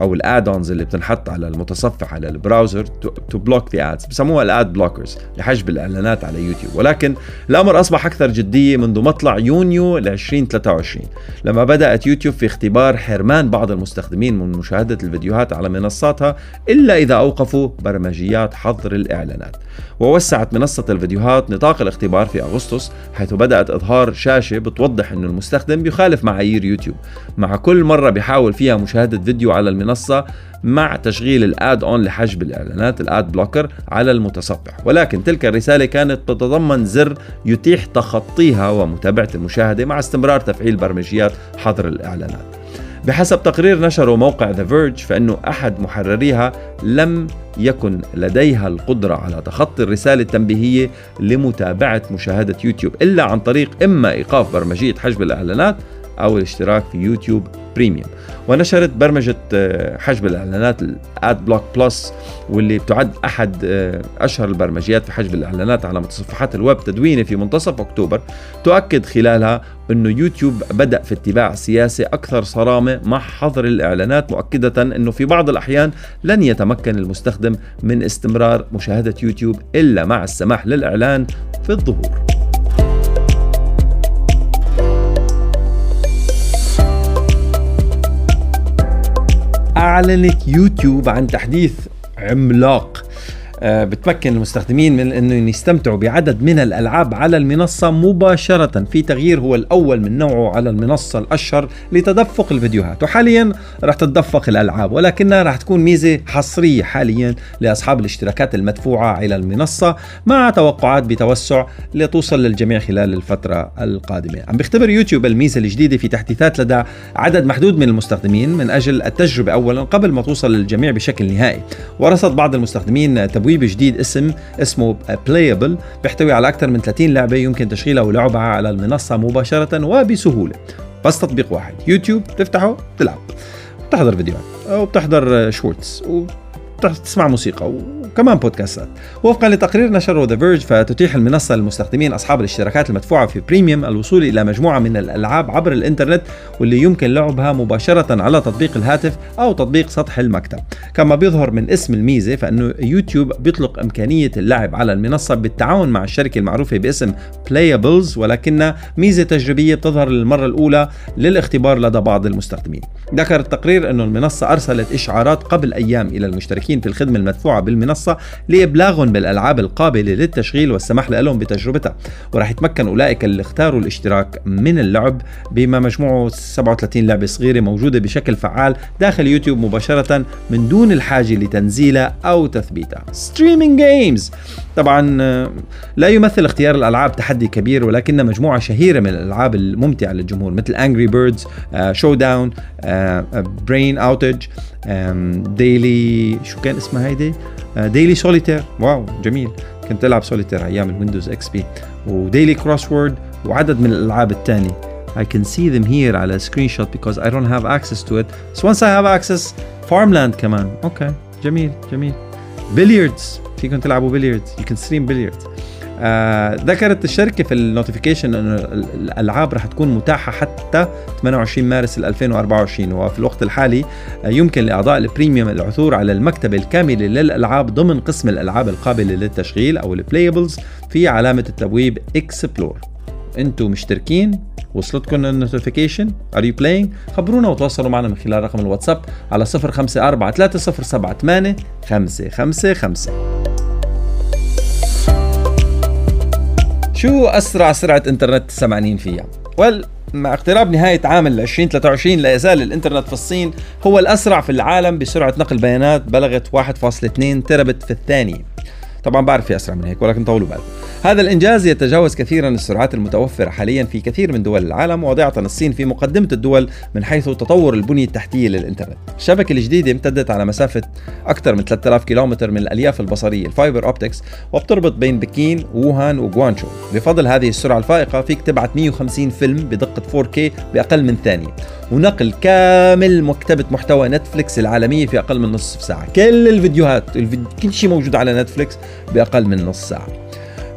أو ال add-ons اللي بتنحط على المتصفح على ال browser to block the ads بسموها ال ad blockers لحجب الإعلانات على يوتيوب. ولكن الأمر أصبح أكثر جدية منذ مطلع يونيو ل 2023 لما بدأت يوتيوب في اختبار حرمان بعض المستخدمين من مشاهدة الفيديوهات على منصاتها إلا إذا أوقفوا برمجيات حظر الإعلانات. ووسعت منصة الفيديوهات نطاق الاختبار في أغسطس حيث بدأت إظهار شاشة بتوضح أن المستخدم بيخالف معايير يوتيوب مع كل مرة بيحاول فيها مشاهدة فيديو على المنصة مع تشغيل ال add-on لحجب الإعلانات ال ad blocker على المتصفح. ولكن تلك الرسالة كانت تتضمن زر يتيح تخطيها ومتابعة المشاهدة مع استمرار تفعيل برمجيات حظر الإعلانات. بحسب تقرير نشره موقع ذا فيرج فإنه أحد محرريها لم يكن لديها القدرة على تخطي الرسالة التنبيهية لمتابعة مشاهدة يوتيوب إلا عن طريق إما إيقاف برمجية حجب الإعلانات أو الاشتراك في يوتيوب بريميوم ونشرت برمجة آه، حجب الإعلانات ال Adblock Plus واللي بتعد أحد آه، أشهر البرمجيات في حجب الإعلانات على متصفحات الويب تدوينه في منتصف أكتوبر. تؤكد خلالها أنه يوتيوب بدأ في اتباع سياسة أكثر صرامة مع حظر الإعلانات مؤكدة أنه في بعض الأحيان لن يتمكن المستخدم من استمرار مشاهدة يوتيوب إلا مع السماح للإعلان في الظهور. أعلنت يوتيوب عن تحديث عملاق. بتمكن المستخدمين من إنه يستمتعوا بعدد من الألعاب على المنصة مباشرة. في تغيير هو الأول من نوعه على المنصة الأشهر لتدفق الفيديوهات. وحاليا رح تتدفق الألعاب ولكنها رح تكون ميزة حصرية حاليا لأصحاب الاشتراكات المدفوعة على المنصة مع توقعات بتوسع لتوصل للجميع خلال الفترة القادمة. عم بيختبر يوتيوب الميزة الجديدة في تحديثات لدى عدد محدود من المستخدمين من أجل التجربة اولا قبل ما توصل للجميع بشكل نهائي. ورصد بعض المستخدمين تبويب تبويب جديد اسم اسمه playable بيحتوي على أكثر من 30 لعبة يمكن تشغيلها ولعبها على المنصة مباشرة وبسهولة. بس تطبيق واحد يوتيوب تفتحه تلعب. وبتحضر فيديوهات وبتحضر shorts تسمع موسيقى وكمان بودكاستات. وفقا لتقرير نشره ذا فيرج فتتيح المنصة للمستخدمين أصحاب الاشتراكات المدفوعة في بريميوم الوصول إلى مجموعة من الألعاب عبر الإنترنت واللي يمكن لعبها مباشرة على تطبيق الهاتف أو تطبيق سطح المكتب. كما بيظهر من اسم الميزة فإنه يوتيوب بيطلق إمكانية اللعب على المنصة بالتعاون مع الشركة المعروفة باسم Playables ولكنها ميزة تجريبية بتظهر للمرة الأولى للاختبار لدى بعض المستخدمين. ذكر التقرير أنه المنصة أرسلت إشعارات قبل أيام إلى المشتركين في الخدمة المدفوعة بالمنصة لإبلاغهم بالألعاب القابلة للتشغيل والسماح لهم بتجربتها. وراح يتمكن أولئك اللي اختاروا الاشتراك من اللعب بما مجموعه 37 لعبة صغيرة موجودة بشكل فعال داخل يوتيوب مباشرة من دون الحاجة لتنزيلها أو تثبيتها. streaming games طبعا آه، لا يمثل اختيار الألعاب تحدي كبير ولكن مجموعة شهيرة من الألعاب الممتعة للجمهور مثل Angry Birds, Showdown, Brain Out Daily شو كان اسمها هيدي؟ Daily Solitaire wow جميل. كنت ألعب سوليتير أيام الويندوز إكس بي و Daily Crossword وعدد من الألعاب الثانية I can see them here على screenshot because I don't have access to it. So once I have access farmland كمان. okay okay. جميل جميل. billiards فيكم تلعبوا billiards you can stream billiards. آه ذكرت الشركة في ال notification أن الألعاب رح تكون متاحة حتى 28 مارس 2024 وفي الوقت الحالي يمكن لأعضاء ال premium العثور على المكتبة الكاملة للألعاب ضمن قسم الألعاب القابلة للتشغيل أو ال playables في علامة التبويب explore أنتم مشتركين؟ وصلتكم ال notification are you playing خبرونا وتواصلوا معنا من خلال رقم الواتساب على 054 307 555 شو أسرع سرعة إنترنت سمعانين فيها؟ well مع اقتراب نهاية عام 2023 لا يزال الإنترنت في الصين هو الأسرع في العالم بسرعة نقل بيانات بلغت 1.2 تيرابت في الثانية طبعا بعرف في أسرع من هيك ولكن طولوا بالكم. هذا الإنجاز يتجاوز كثيرا السرعات المتوفرة حاليا في كثير من دول العالم وواضعة الصين في مقدمة الدول من حيث تطور البنية التحتية للإنترنت. الشبكة الجديدة امتدت على مسافة أكثر من 3000 كيلومتر من الألياف البصرية ال fiber optics وبتربط بين بكين ووهان وغوانشو. بفضل هذه السرعة الفائقة فيك تبعت 150 فيلم بدقة 4K بأقل من ثانية. ونقل كامل مكتبة محتوى نتفليكس العالمية في أقل من نصف ساعة. كل الفيديوهات الفيديو كل شيء موجود على نتفليكس بأقل من نص ساعة.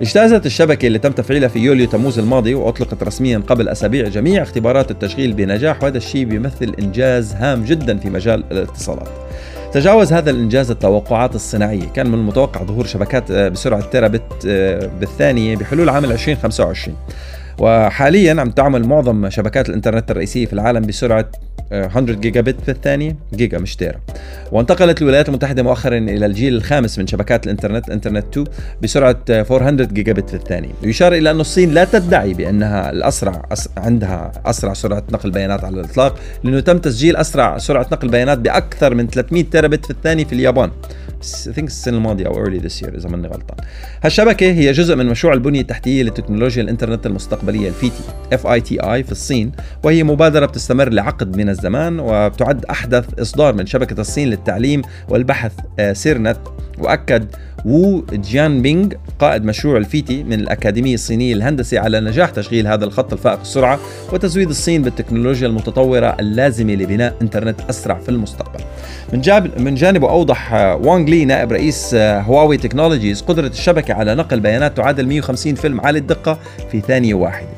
اجتازت الشبكة اللي تم تفعيلها في يوليو تموز الماضي وأطلقت رسميا قبل أسابيع جميع اختبارات التشغيل بنجاح وهذا الشيء بيمثل إنجاز هام جدا في مجال الاتصالات. تجاوز هذا الإنجاز التوقعات الصناعية. كان من المتوقع ظهور شبكات آه، بسرعة بت آه، بالثانية بحلول عام 2025 وحاليا عم تعمل معظم شبكات الإنترنت الرئيسية في العالم بسرعة 100 جيجا بت في الثانية جيجا مش تيرا وانتقلت الولايات المتحدة مؤخرا إلى الجيل الخامس من شبكات الإنترنت إنترنت 2 بسرعة 400 جيجا بت في الثانية ويشار إلى أن الصين لا تدعي بأنها الأسرع عندها أسرع سرعة نقل بيانات على الإطلاق لأنه تم تسجيل أسرع سرعة نقل بيانات بأكثر من 300 تيرا بت في الثانية في اليابان. think السنة الماضيه أو early this year إذا ماني غلطان. هالشبكة هي جزء من مشروع البنية التحتية لتكنولوجيا الإنترنت المستقبلية ال FITI F I T I في الصين وهي مبادرة بتستمر لعقد من الزمان وبتعد أحدث إصدار من شبكة الصين للتعليم والبحث آه، CERNET وأكد وو جيان بينغ قائد مشروع ال FITI من الأكاديمية الصينية للهندسة على نجاح تشغيل هذا الخط الفائق السرعة وتزويد الصين بالتكنولوجيا المتطورة اللازمة لبناء إنترنت أسرع في المستقبل. من, جاب من جانبه أوضح وانغ لي نائب رئيس هواوي تكنولوجيز قدرة الشبكة على نقل بيانات تعادل 150 فيلم عالي الدقة في ثانية واحدة.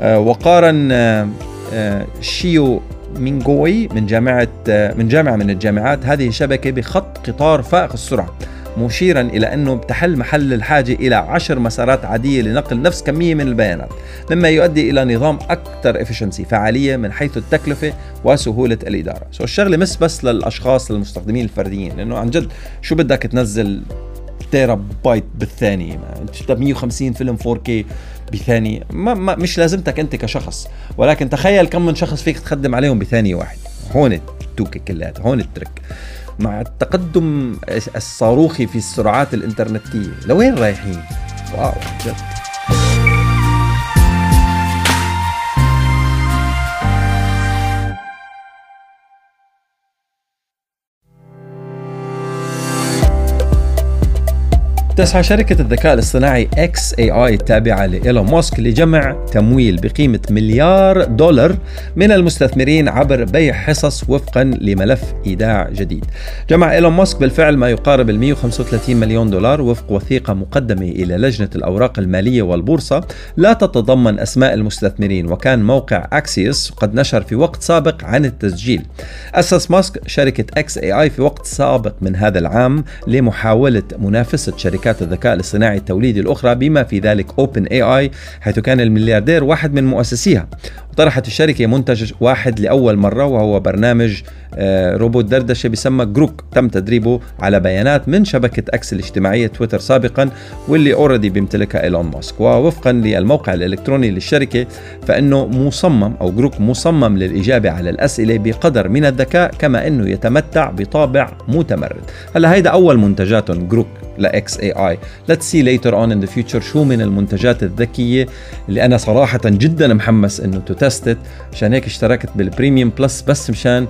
آه، وقارن آه، آه، شيو مينغوي من جامعة من جامعة من الجامعات هذه الشبكة بخط قطار فائق السرعة. مشيرا إلى أنه بتحل محل الحاجة إلى عشر مسارات عادية لنقل نفس كمية من البيانات مما يؤدي إلى نظام أكثر efficiency فعالية من حيث التكلفة وسهولة الإدارة. so الشغلة مش بس للأشخاص للمستخدمين الفرديين لأنه عن جد شو بدك تنزل تيرا بايت بالثانية أنت 150 فيلم 4K بثانية؟ ما, ما مش لازمتك أنت كشخص ولكن تخيل كم من شخص فيك تخدم عليهم بثانية واحدة. هون التوكة كلها هون ال trick. مع التقدم الصاروخي في السرعات الإنترنتية لوين رايحين؟ wow جد تسعى شركة الذكاء الاصطناعي xAI التابعة لإيلون ماسك لجمع تمويل بقيمة مليار دولار من المستثمرين عبر بيع حصص وفقا لملف إيداع جديد. جمع إيلون ماسك بالفعل ما يقارب ال 135 مليون دولار وفق وثيقة مقدمة إلى لجنة الأوراق المالية والبورصة لا تتضمن أسماء المستثمرين وكان موقع Axios قد نشر في وقت سابق عن التسجيل. أسس ماسك شركة xAI في وقت سابق من هذا العام لمحاولة منافسة شركات الذكاء الاصطناعي التوليدي الأخرى بما في ذلك OpenAI حيث كان الملياردير واحد من مؤسسيها. طرحت الشركة منتج واحد لأول مرة وهو برنامج آه، روبوت دردشة بيسمى Grok. تم تدريبه على بيانات من شبكة X الاجتماعية تويتر سابقا واللي already بيمتلكها إيلون ماسك. ووفقا للموقع الإلكتروني للشركة فإنه مصمم أو Grok مصمم للإجابة على الأسئلة بقدر من الذكاء كما أنه يتمتع بطابع متمرد. هلا هيدا أول منتجاتهم Grok ل xAI let's see later on in the future شو من المنتجات الذكية اللي أنا صراحة جدا محمس to test عشان هيك اشتركت بال Premium Plus بس مشان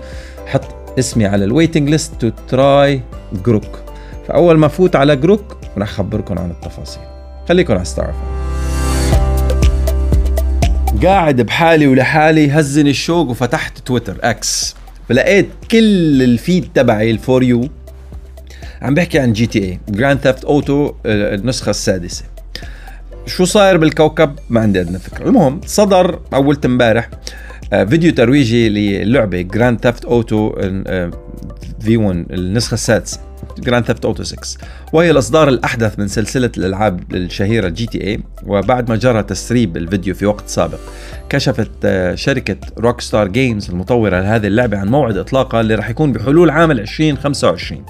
حط اسمي على ال waiting list to try Grok فأول ما فوت على Grok رح أخبركم عن التفاصيل. خليكم على ستار قاعد بحالي ولحالي هزني الشوق وفتحت تويتر X فلقيت كل ال feed تبعي ال For You عم بحكي عن GTA Grand Theft Auto النسخة السادسة. شو صاير بالكوكب؟ ما عندي أدنى فكرة. المهم صدر أول امبارح آه، فيديو ترويجي للعبة Grand Theft Auto VI النسخة السادسة Grand Theft Auto 6 وهي الإصدار الأحدث من سلسلة الألعاب الشهيرة GTA وبعد ما جرى تسريب الفيديو في وقت سابق كشفت آه، شركة Rockstar Games المطورة لهذه اللعبة عن موعد إطلاقها اللي راح يكون بحلول عام 2025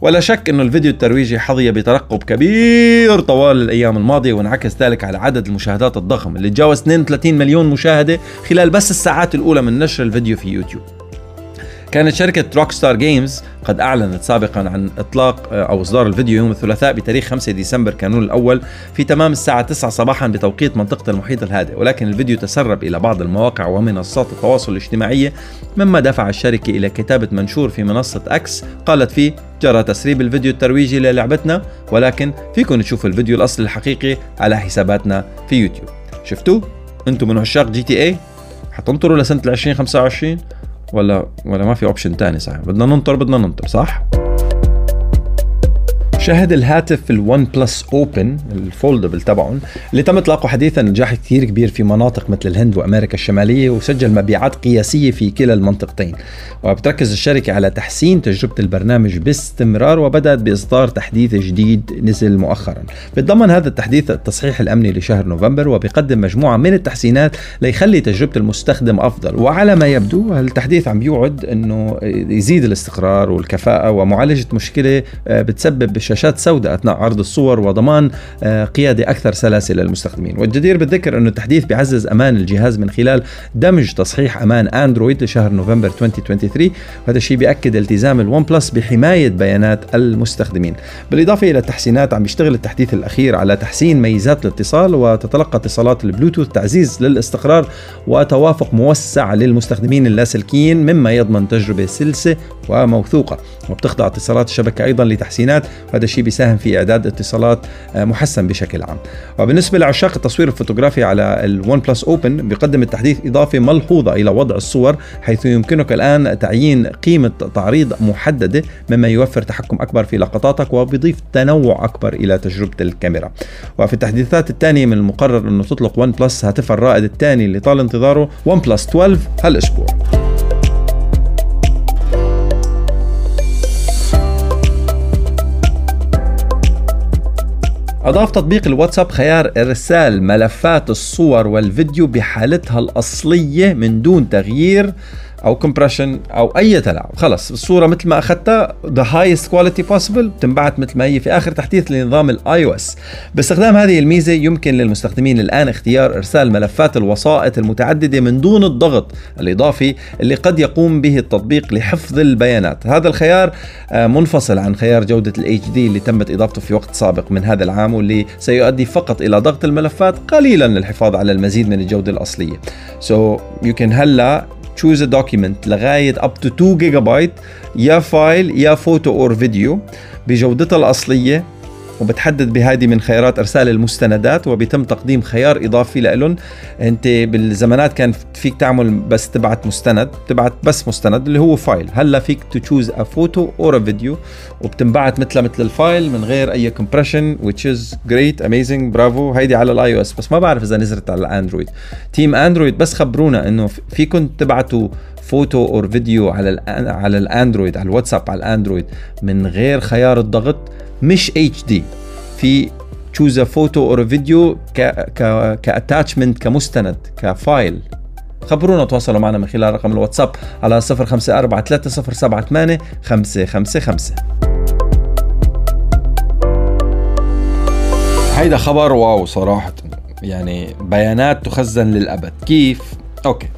ولا شك أن الفيديو الترويجي حظي بترقب كبير طوال الأيام الماضية وانعكس ذلك على عدد المشاهدات الضخم اللي تجاوز 32 مليون مشاهدة خلال بس الساعات الأولى من نشر الفيديو في يوتيوب. كانت شركة Rockstar Games قد أعلنت سابقا عن إطلاق آه، أو إصدار الفيديو يوم الثلاثاء بتاريخ 5 ديسمبر كانون الأول في تمام الساعة 9 صباحا بتوقيت منطقة المحيط الهادئ. ولكن الفيديو تسرب إلى بعض المواقع ومنصات التواصل الاجتماعي مما دفع الشركة إلى كتابة منشور في منصة X قالت فيه جرى تسريب الفيديو الترويجي للعبتنا ولكن فيكم تشوفوا الفيديو الأصلي الحقيقي على حساباتنا في يوتيوب. شفتوا؟ أنتم من عشاق GTA حتنطروا لسنة 2025 ولا ولا ما في option ثاني صحيح؟ بدنا ننطر بدنا ننطر صح؟ شهد الهاتف ال OnePlus Open ال foldable تبعهم اللي تم إطلاقه حديثا نجاح كثير كبير في مناطق مثل الهند وأمريكا الشمالية وسجل مبيعات قياسية في كلا المنطقتين. وبتركز الشركة على تحسين تجربة البرنامج باستمرار وبدأت بإصدار تحديث جديد نزل مؤخرا. بتضمن هذا التحديث التصحيح الأمني لشهر نوفمبر وبيقدم مجموعة من التحسينات ليخلي تجربة المستخدم أفضل. وعلى ما يبدو التحديث عم يوعد إنه يزيد الاستقرار والكفاءة ومعالجة مشكلة آه، بتسبب شاشات سوداء أثناء عرض الصور وضمان آه، قيادة أكثر سلاسه للمستخدمين. والجدير بالذكر انه التحديث بيعزز أمان الجهاز من خلال دمج تصحيح أمان أندرويد لشهر نوفمبر 2023 وهذا الشيء بيأكد التزام OnePlus بحماية بيانات المستخدمين. بالإضافة إلى التحسينات عم بيشتغل التحديث الأخير على تحسين ميزات الاتصال وتتلقى اتصالات البلوتوث تعزيز للاستقرار وتوافق موسع للمستخدمين اللاسلكيين مما يضمن تجربة سلسة وموثوقة. وبتخضع اتصالات الشبكة أيضا لتحسينات. وهذا الشيء بيساهم في إعداد اتصالات آه، محسن بشكل عام. وبالنسبة لعشاق التصوير الفوتوغرافي على ال OnePlus Open بيقدم التحديث اضافه ملحوظة إلى وضع الصور حيث يمكنك الآن تعيين قيمة تعريض محددة مما يوفر تحكم أكبر في لقطاتك وبيضيف تنوع أكبر إلى تجربة الكاميرا. وفي التحديثات الثانية من المقرر انه تطلق OnePlus هاتفها الرائد الثاني اللي طال انتظاره OnePlus 12 هالأسبوع. أضاف تطبيق الواتساب خيار إرسال ملفات الصور والفيديو بحالتها الأصلية من دون تغيير أو compression أو أي تلاعب. خلص الصورة مثل ما أخذتها the highest quality possible بتنبعت مثل ما هي في آخر تحديث لنظام ال iOS باستخدام هذه الميزة يمكن للمستخدمين الآن اختيار إرسال ملفات الوسائط المتعددة من دون الضغط الإضافي اللي قد يقوم به التطبيق لحفظ البيانات. هذا الخيار آه، منفصل عن خيار جودة ال HD اللي تمت إضافته في وقت سابق من هذا العام واللي سيؤدي فقط إلى ضغط الملفات قليلا للحفاظ على المزيد من الجودة الأصلية. So can هلأ choose document لغاية up to 2 جيجا بايت يا file يا photo or video بجودتها الأصلية وبتحدد بهذه من خيارات ارسال المستندات وبيتم تقديم خيار اضافي لهم انت بالزمانات كان فيك تعمل بس تبعت مستند تبعت بس مستند اللي هو file. هلا فيك choose a photo or video وبتنبعت مثل مثل ال file من غير أي compression which is great amazing برافو هيدي على ال iOS بس ما بعرف إذا نزلت على ال Android team Android بس خبرونا إنه فيكم تبعتوا photo or video على على ال Android على الواتساب على ال Android من غير خيار الضغط. مش HD في choose photo or video ك ك كمستند ك file خبرونا تواصلوا معنا من خلال رقم الواتساب على 054 3078 555 هيدا خبر wow صراحة. يعني بيانات تخزن للأبد. كيف؟ Okay.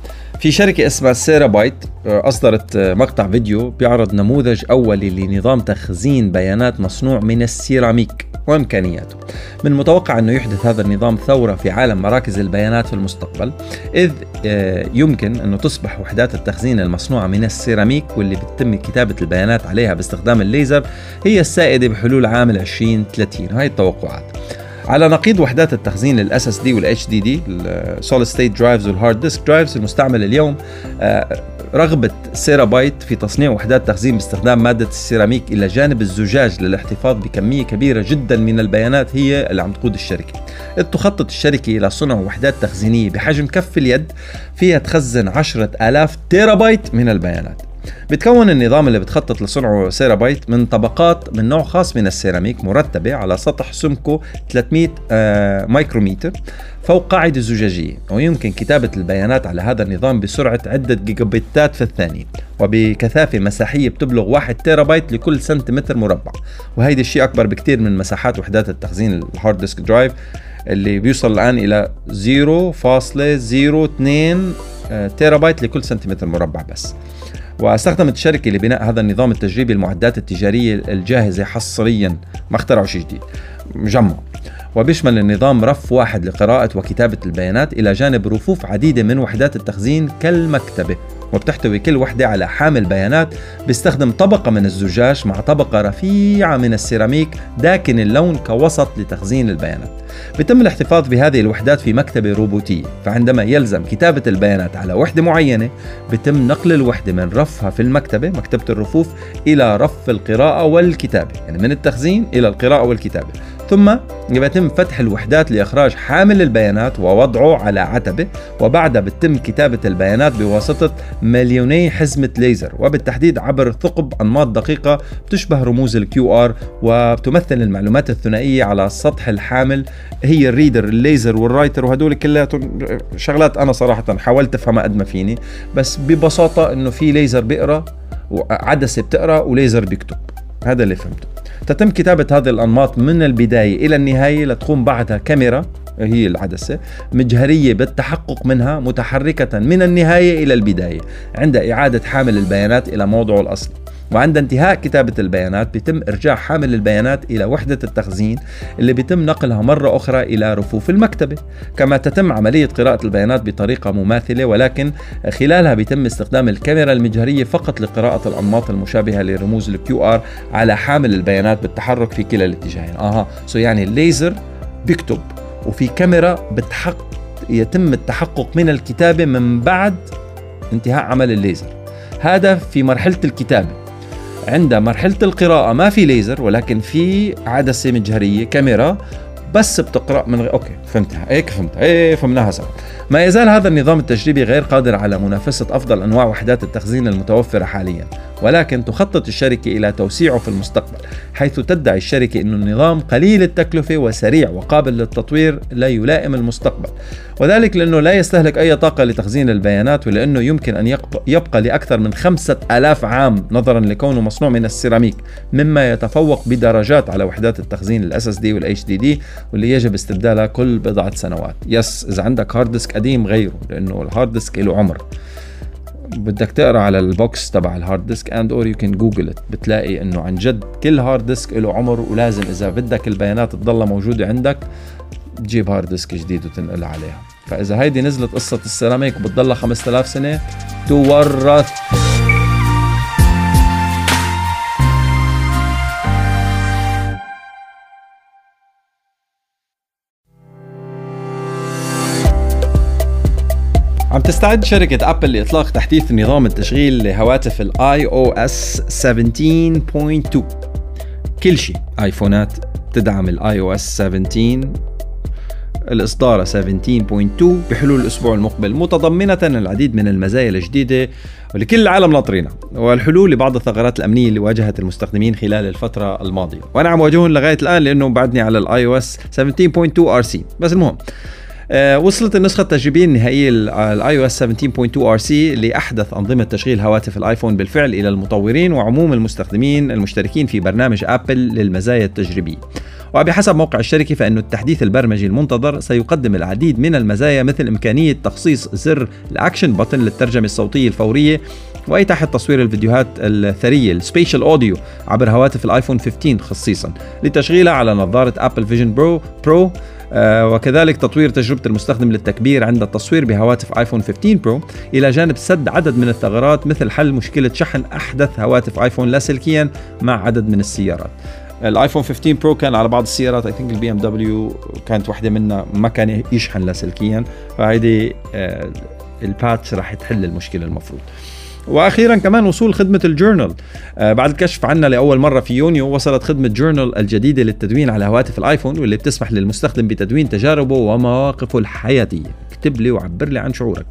في شركة اسمها Cerabyte آه، أصدرت آه، مقطع فيديو بيعرض نموذج أولي لنظام تخزين بيانات مصنوع من السيراميك وإمكانياته. من المتوقع أنه يحدث هذا النظام ثورة في عالم مراكز البيانات في المستقبل إذ آه، يمكن أنه تصبح وحدات التخزين المصنوعة من السيراميك واللي بتتم كتابة البيانات عليها باستخدام الليزر هي السائدة بحلول عام 2030 هاي التوقعات. على نقيض وحدات التخزين ال SSD وال HDD ال solid state drives وال hard disk drives المستعمله اليوم آه، رغبة Cerabyte في تصنيع وحدات تخزين باستخدام مادة السيراميك إلى جانب الزجاج للاحتفاظ بكمية كبيرة جدا من البيانات هي اللي عم تقود الشركة. إذ تخطط الشركة إلى صنع وحدات تخزينية بحجم كف اليد فيها تخزن عشرة آلاف تيرابايت من البيانات. بتكون النظام اللي بتخطط لصنعه Cerabyte من طبقات من نوع خاص من السيراميك مرتبة على سطح سمكه 300 آه، مايكروميتر فوق قاعدة زجاجية. ويمكن كتابة البيانات على هذا النظام بسرعة عدة جيجابيتات في الثانية. وبكثافة مساحية بتبلغ 1 تيرابايت لكل سنتيمتر مربع. وهيدي الشيء أكبر بكثير من مساحات وحدات التخزين ال hard disk drive اللي بيوصل الآن إلى 0.02 آه، تيرابايت لكل سنتيمتر مربع بس. واستخدمت الشركة لبناء هذا النظام التجريبي المعدات التجارية الجاهزة حصريا ما اخترعوا شيء جديد. مجمع وبيشمل النظام رف واحد لقراءة وكتابة البيانات إلى جانب رفوف عديدة من وحدات التخزين كالمكتبة. وبتحتوي كل وحدة على حامل بيانات بيستخدم طبقة من الزجاج مع طبقة رفيعة من السيراميك داكن اللون كوسط لتخزين البيانات. بيتم الاحتفاظ بهذه الوحدات في مكتبة روبوتية فعندما يلزم كتابة البيانات على وحدة معينة بيتم نقل الوحدة من رفها في المكتبة مكتبة الرفوف إلى رف القراءة والكتابة يعني من التخزين إلى القراءة والكتابة. ثم يتم فتح الوحدات لإخراج حامل البيانات ووضعه على عتبة وبعدها بتم كتابة البيانات بواسطة مليوني حزمة ليزر وبالتحديد عبر ثقب أنماط دقيقة بتشبه رموز ال QR وبتمثل المعلومات الثنائية على سطح الحامل. هي ال reader الليزر وال writer وهدول كلياتهم شغلات أنا صراحة حاولت أفهمها قد ما فيني بس ببساطة إنه في ليزر بيقرأ وعدسة بتقرأ وليزر بيكتب. هذا اللي فهمته. تتم كتابة هذه الأنماط من البداية إلى النهاية لتقوم بعدها كاميرا هي العدسة مجهرية بالتحقق منها متحركة من النهاية إلى البداية عند إعادة حامل البيانات إلى موضعه الأصلي وعند انتهاء كتابة البيانات بيتم إرجاع حامل البيانات إلى وحدة التخزين اللي بيتم نقلها مرة أخرى إلى رفوف المكتبة. كما تتم عملية قراءة البيانات بطريقة مماثلة ولكن خلالها بيتم استخدام الكاميرا المجهرية فقط لقراءة الأنماط المشابهة لرموز ال QR على حامل البيانات بالتحرك في كلا الاتجاهين. آها so يعني الليزر بيكتب وفي كاميرا بتحقق يتم التحقق من الكتابة من بعد انتهاء عمل الليزر. هذا في مرحلة الكتابة. عند مرحلة القراءة. ما في ليزر ولكن في عدسة مجهرية كاميرا. بس بتقرأ من غير أوكي فهمتها. هيك فهمتها. إيه فهمناها سوا. ما يزال هذا النظام التجريبي غير قادر على منافسة أفضل أنواع وحدات التخزين المتوفرة حاليا ولكن تخطط الشركة إلى توسيعه في المستقبل حيث تدعي الشركة أن النظام قليل التكلفة وسريع وقابل للتطوير لا يلائم المستقبل. وذلك لأنه لا يستهلك أي طاقة لتخزين البيانات ولأنه يمكن أن يبقى لأكثر من خمسة ألاف عام نظرا لكونه مصنوع من السيراميك مما يتفوق بدرجات على وحدات التخزين ال SSD وال HDD واللي يجب استبدالها كل بضعة سنوات. Yes إذا عندك hard disk قديم غيره لأنه ال hard disk له عمر. بدك تقرأ على ال box تبع ال hard disk and or you can Google بتلاقي إنه عن جد كل hard disk له عمر ولازم إذا بدك البيانات تضلها موجودة عندك تجيب hard disk جديد وتنقل عليها. فإذا هيدي نزلت قصة السيراميك وبتضلها 5000 سنة تورث عم تستعد شركة Apple لإطلاق تحديث نظام التشغيل لهواتف ال iOS 17.2 كل شيء آيفونات تدعم ال iOS 17 الإصدار 17.2 بحلول الأسبوع المقبل متضمنة العديد من المزايا الجديدة ولكل العالم ناطرينها والحلول لبعض الثغرات الأمنية اللي واجهت المستخدمين خلال الفترة الماضية. وأنا عم واجههم لغاية الآن لأنه بعدني على ال iOS 17.2 RC. بس المهم وصلت النسخة التجريبية النهائية ال iOS 17.2 RC لأحدث أنظمة تشغيل هواتف الآيفون بالفعل إلى المطورين وعموم المستخدمين المشتركين في برنامج آبل للمزايا التجريبية. وبحسب موقع الشركة فإن التحديث البرمجي المنتظر سيقدم العديد من المزايا مثل إمكانية تخصيص زر ال Action Button للترجمة الصوتية الفورية وإتاحة تصوير الفيديوهات الثرية ال spatial audio عبر هواتف الآيفون 15 خصيصا لتشغيلها على نظارة أبل Vision Pro Pro آه وكذلك تطوير تجربة المستخدم للتكبير عند التصوير بهواتف ايفون 15 Pro إلى جانب سد عدد من الثغرات مثل حل مشكلة شحن أحدث هواتف ايفون لاسلكيا مع عدد من السيارات. الايفون 15 Pro كان على بعض السيارات I think ال BMW كانت واحدة منها ما كان يشحن لاسلكيا فهيدي آه ال patch راح تحل المشكلة المفروض. وأخيرا كمان وصول خدمة ال Journal. آه بعد الكشف عنها لأول مرة في يونيو وصلت خدمة Journal الجديدة للتدوين على هواتف الآيفون واللي بتسمح للمستخدم بتدوين تجاربه ومواقفه الحياتية. اكتب لي وعبر لي عن شعورك.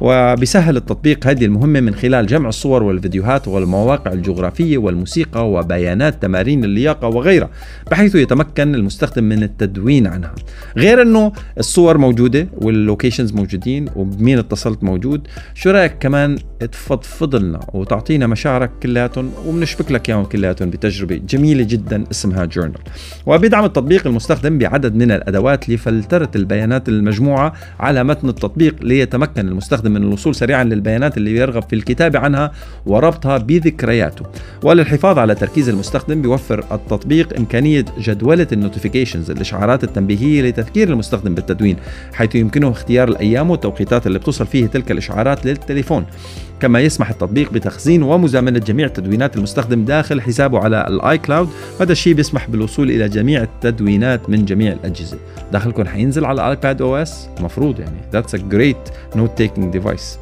وبيسهل التطبيق هذه المهمة من خلال جمع الصور والفيديوهات والمواقع الجغرافية والموسيقى وبيانات تمارين اللياقة وغيرها بحيث يتمكن المستخدم من التدوين عنها. غير إنه الصور موجودة واللوكيشنز موجودين ومين اتصلت موجود شو رأيك كمان تفضفض لنا وتعطينا مشاعرك كلياتهم وبنشبك لك إياهم كلياتهم بتجربة جميلة جدا اسمها جورنال وبيدعم التطبيق المستخدم بعدد من الأدوات لفلترة البيانات المجموعة على متن التطبيق ليتمكن المستخدم من الوصول سريعا للبيانات اللي يرغب في الكتابة عنها وربطها بذكرياته. وللحفاظ على تركيز المستخدم بيوفر التطبيق إمكانية جدولة ال notifications الإشعارات التنبيهية لتذكير المستخدم بالتدوين حيث يمكنه اختيار الأيام والتوقيتات اللي بتصل فيه تلك الإشعارات للتليفون. كما يسمح التطبيق بتخزين ومزامنة جميع تدوينات المستخدم داخل حسابه على ال iCloud هذا الشيء بيسمح بالوصول إلى جميع التدوينات من جميع الأجهزة. دخلكم حينزل على ال iPadOS مفروض يعني. That's a great note taking device.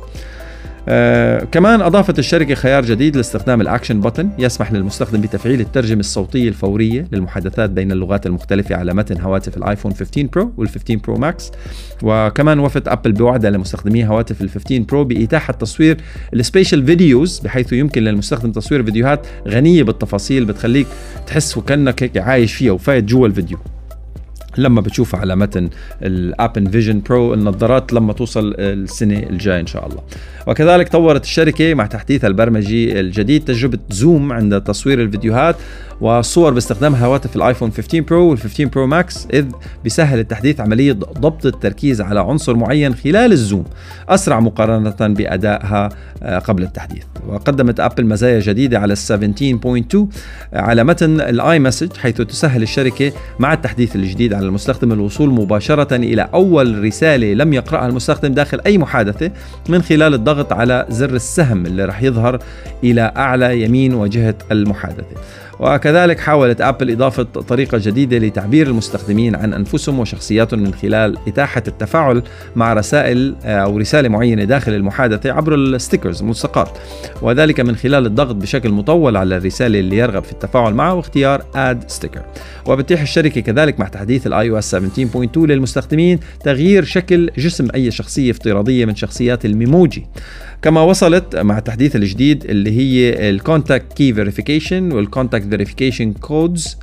آه كمان أضافت الشركة خيار جديد لاستخدام ال Action Button يسمح للمستخدم بتفعيل الترجمة الصوتية الفورية للمحادثات بين اللغات المختلفة على متن هواتف الآيفون 15 Pro وال 15 Pro Max. وكمان وفت أبل بوعدها لمستخدمي هواتف ال 15 Pro بإتاحة تصوير ال spatial videos بحيث يمكن للمستخدم تصوير فيديوهات غنية بالتفاصيل بتخليك تحس وكأنك هيك عايش فيها وفايت جوا الفيديو. لما بتشوفها على متن ال Apple Vision Pro النظارات لما توصل السنة الجاية إن شاء الله. وكذلك طورت الشركة مع تحديثها البرمجي الجديد تجربة zoom عند تصوير الفيديوهات. والصور باستخدام هواتف الايفون 15 Pro وال 15 Pro Max إذ بيسهل التحديث عملية ضبط التركيز على عنصر معين خلال ال zoom أسرع مقارنة بأدائها آه، قبل التحديث. وقدمت ابل مزايا جديدة على ال 17.2 على متن ال iMessage حيث تسهل الشركة مع التحديث الجديد على المستخدم الوصول مباشرة إلى أول رسالة لم يقرأها المستخدم داخل أي محادثة من خلال الضغط على زر السهم اللي راح يظهر إلى أعلى يمين واجهة المحادثة. وكذلك حاولت ابل إضافة طريقة جديدة لتعبير المستخدمين عن أنفسهم وشخصياتهم من خلال إتاحة التفاعل مع رسائل آه، أو رسالة معينة داخل المحادثة عبر ال stickers الملصقات. وذلك من خلال الضغط بشكل مطول على الرسالة اللي يرغب في التفاعل معها واختيار Add Sticker وبتتيح الشركة كذلك مع تحديث ال iOS 17.2 للمستخدمين تغيير شكل جسم أي شخصية افتراضية من شخصيات ال Memoji. كما وصلت مع التحديث الجديد اللي هي ال Contact Key Verification وال Contact Verification Codes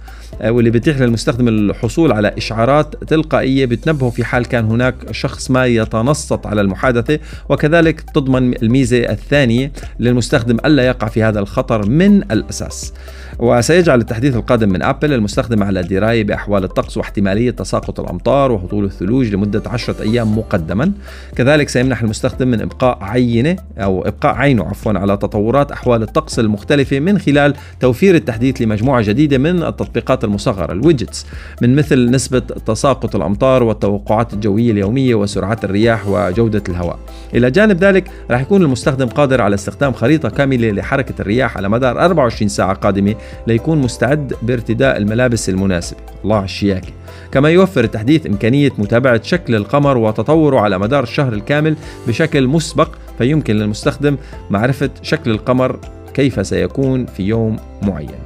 واللي بيتيح للمستخدم الحصول على إشعارات تلقائية بتنبهه في حال كان هناك شخص ما يتنصت على المحادثة وكذلك تضمن الميزة الثانية للمستخدم ألا يقع في هذا الخطر من الأساس. وسيجعل التحديث القادم من أبل المستخدم على دراية بأحوال الطقس واحتمالية تساقط الأمطار وهطول الثلوج لمدة 10 أيام مقدما كذلك سيمنح المستخدم من إبقاء عينة أو إبقاء عينه عفوا على تطورات أحوال الطقس المختلفة من خلال توفير التحديث لمجموعة جديدة من التطبيقات التطبيقات المصغرة ال widgets من مثل نسبة تساقط الأمطار والتوقعات الجوية اليومية وسرعات الرياح وجودة الهواء. إلى جانب ذلك راح يكون المستخدم قادر على استخدام خريطة كاملة لحركة الرياح على مدار 24 ساعة قادمة ليكون مستعد بارتداء الملابس المناسبة. الله الشياكة. كما يوفر التحديث إمكانية متابعة شكل القمر وتطوره على مدار الشهر الكامل بشكل مسبق فيمكن للمستخدم معرفة شكل القمر كيف سيكون في يوم معين.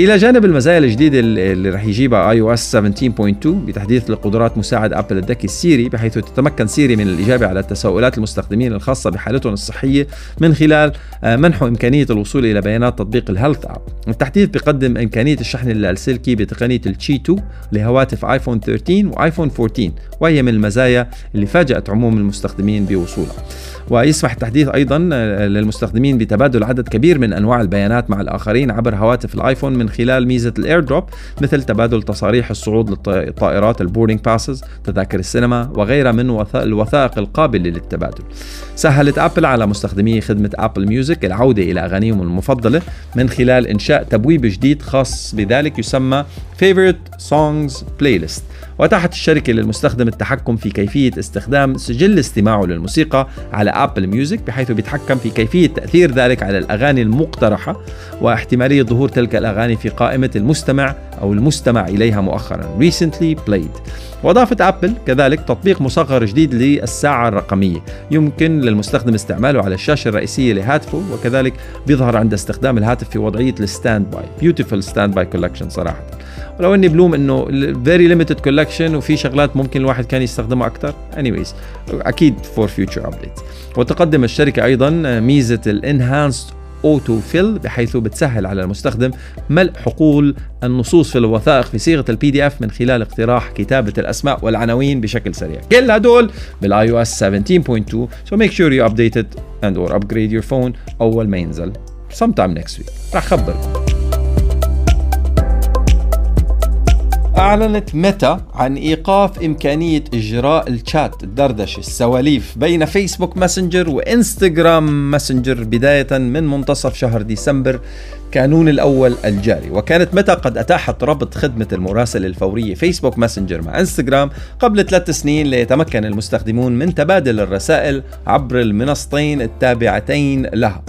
إلى جانب المزايا الجديدة اللي رح يجيبها iOS 17.2 بتحديث لقدرات مساعد أبل الذكي ال Siri بحيث تتمكن Siri من الإجابة على تساؤلات المستخدمين الخاصة بحالتهم الصحية من خلال آه، منحه إمكانية الوصول إلى بيانات تطبيق ال Health app. التحديث بيقدم إمكانية الشحن اللاسلكي بتقنية التشي 2 لهواتف ايفون 13 وايفون 14 وهي من المزايا اللي فاجأت عموم المستخدمين بوصولها. ويسمح التحديث أيضا آه، للمستخدمين بتبادل عدد كبير من أنواع البيانات مع الآخرين عبر هواتف الآيفون من خلال ميزة ال AirDrop مثل تبادل تصاريح الصعود للطائرات ال boarding passes تذاكر السينما وغيرها من الوثائق القابلة للتبادل. سهلت ابل على مستخدمي خدمة ابل ميوزك العودة إلى أغانيهم المفضلة من خلال إنشاء تبويب جديد خاص بذلك يسمى Favorite Songs Playlist. وأتاحت الشركة للمستخدم التحكم في كيفية استخدام سجل استماعه للموسيقى على أبل ميوزك بحيث بيتحكم في كيفية تأثير ذلك على الأغاني المقترحة واحتمالية ظهور تلك الأغاني في قائمة المستمع أو المستمع إليها مؤخرا. Recently Played. وأضافت أبل كذلك تطبيق مصغر جديد للساعة الرقمية. يمكن للمستخدم استعماله على الشاشة الرئيسية لهاتفه وكذلك بيظهر عند استخدام الهاتف في وضعية ال standby beautiful standby collection صراحة. ولو إني بلوم إنه very limited collection وفي شغلات ممكن الواحد كان يستخدمها أكثر anyways أكيد for future update وتقدم الشركة أيضا ميزة ال enhanced autofill بحيث بتسهل على المستخدم ملء حقول النصوص في الوثائق في صيغة ال PDF من خلال اقتراح كتابة الأسماء والعناوين بشكل سريع. كل هدول بال iOS 17.2 so make sure you update it and or upgrade your phone. أول ما ينزل sometime next week. راح خبركم. أعلنت ميتا عن إيقاف إمكانية إجراء الشات الدردشة السواليف بين فيسبوك ماسنجر وإنستغرام ماسنجر بداية من منتصف شهر ديسمبر كانون الأول الجاري. وكانت ميتا قد أتاحت ربط خدمة المراسلة الفورية فيسبوك ماسنجر مع إنستغرام قبل ثلاث سنين ليتمكن المستخدمون من تبادل الرسائل عبر المنصتين التابعتين لها.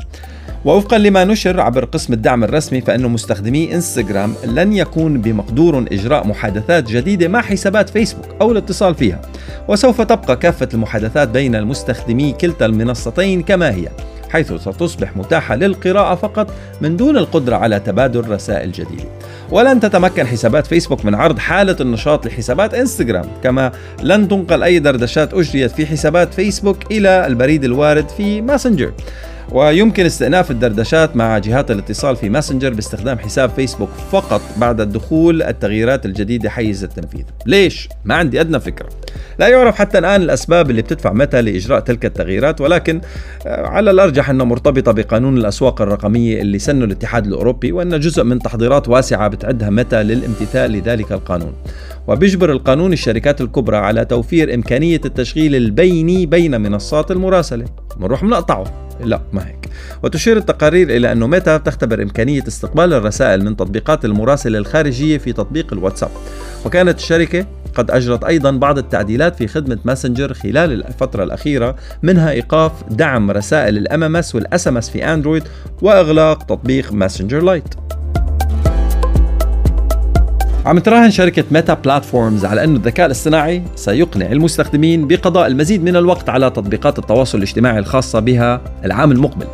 ووفقا لما نشر عبر قسم الدعم الرسمي فإن مستخدمي إنستغرام لن يكون بمقدورهم إجراء محادثات جديدة مع حسابات فيسبوك أو الاتصال فيها. وسوف تبقى كافة المحادثات بين مستخدمي كلتا المنصتين كما هي حيث ستصبح متاحة للقراءة فقط من دون القدرة على تبادل رسائل جديدة. ولن تتمكن حسابات فيسبوك من عرض حالة النشاط لحسابات إنستغرام كما لن تنقل أي دردشات أجريت في حسابات فيسبوك إلى البريد الوارد في ماسنجر ويمكن استئناف الدردشات مع جهات الاتصال في ماسنجر باستخدام حساب فيسبوك فقط بعد دخول التغييرات الجديدة حيز التنفيذ. ليش؟ ما عندي أدنى فكرة. لا يعرف حتى الآن الأسباب اللي بتدفع متى لإجراء تلك التغييرات ولكن آه، على الأرجح أنها مرتبطة بقانون الأسواق الرقمية اللي سنه الاتحاد الأوروبي وأن جزء من تحضيرات واسعة بتعدها متى للامتثال لذلك القانون. وبيجبر القانون الشركات الكبرى على توفير إمكانية التشغيل البيني بين منصات المراسلة. بنروح بنقطعه لا ما هيك. وتشير التقارير إلى أن ميتا تختبر إمكانية استقبال الرسائل من تطبيقات المراسلة الخارجية في تطبيق الواتساب. وكانت الشركة قد أجرت أيضا بعض التعديلات في خدمة ماسنجر خلال الفترة الأخيرة منها إيقاف دعم رسائل ال MMS وال SMS في اندرويد وإغلاق تطبيق ماسنجر Lite عم تراهن شركة ميتا بلاتفورمز على أن الذكاء الاصطناعي سيقنع المستخدمين بقضاء المزيد من الوقت على تطبيقات التواصل الاجتماعي الخاصة بها العام المقبل.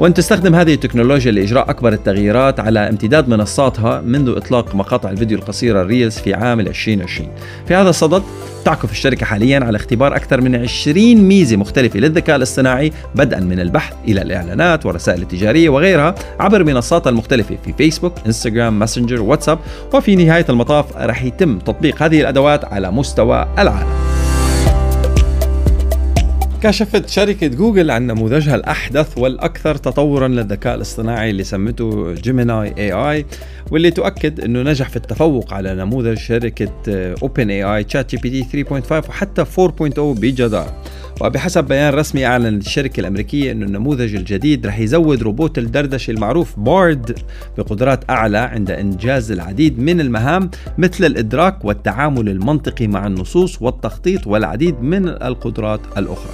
وأن تستخدم هذه التكنولوجيا لإجراء أكبر التغييرات على امتداد منصاتها منذ إطلاق مقاطع الفيديو القصيرة ال Reels في عام 2020 في هذا الصدد تعكف الشركة حاليا على اختبار أكثر من 20 ميزة مختلفة للذكاء الاصطناعي بدءا من البحث إلى الإعلانات والرسائل التجارية وغيرها عبر منصاتها المختلفة في فيسبوك، إنستغرام، ماسنجر، واتساب. وفي نهاية المطاف رح يتم تطبيق هذه الأدوات على مستوى العالم. كشفت شركة جوجل عن نموذجها الأحدث والأكثر تطورا للذكاء الاصطناعي اللي سمته Gemini AI واللي تؤكد إنه نجح في التفوق على نموذج شركة اوبن اي اي تشات جي بي تي 3.5 وحتى 4.0 بجدارة. وبحسب بيان رسمي أعلنت الشركة الأمريكية أن النموذج الجديد رح يزود روبوت الدردشة المعروف بارد بقدرات أعلى عند إنجاز العديد من المهام مثل الإدراك والتعامل المنطقي مع النصوص والتخطيط والعديد من القدرات الأخرى.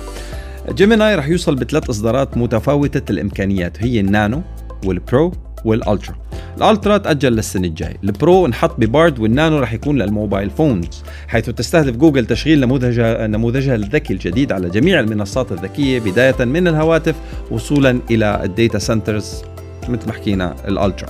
Gemini رح يوصل بثلاث إصدارات متفاوتة الإمكانيات هي النانو وال Pro وال Ultra. ال Ultra تأجل للسنة الجاي ال Pro انحط ببارد والنانو رح يكون لل mobile phones حيث تستهدف جوجل تشغيل نموذجها نموذجها الذكي الجديد على جميع المنصات الذكية بداية من الهواتف وصولا إلى ال data centers مثل ما حكينا ال Ultra.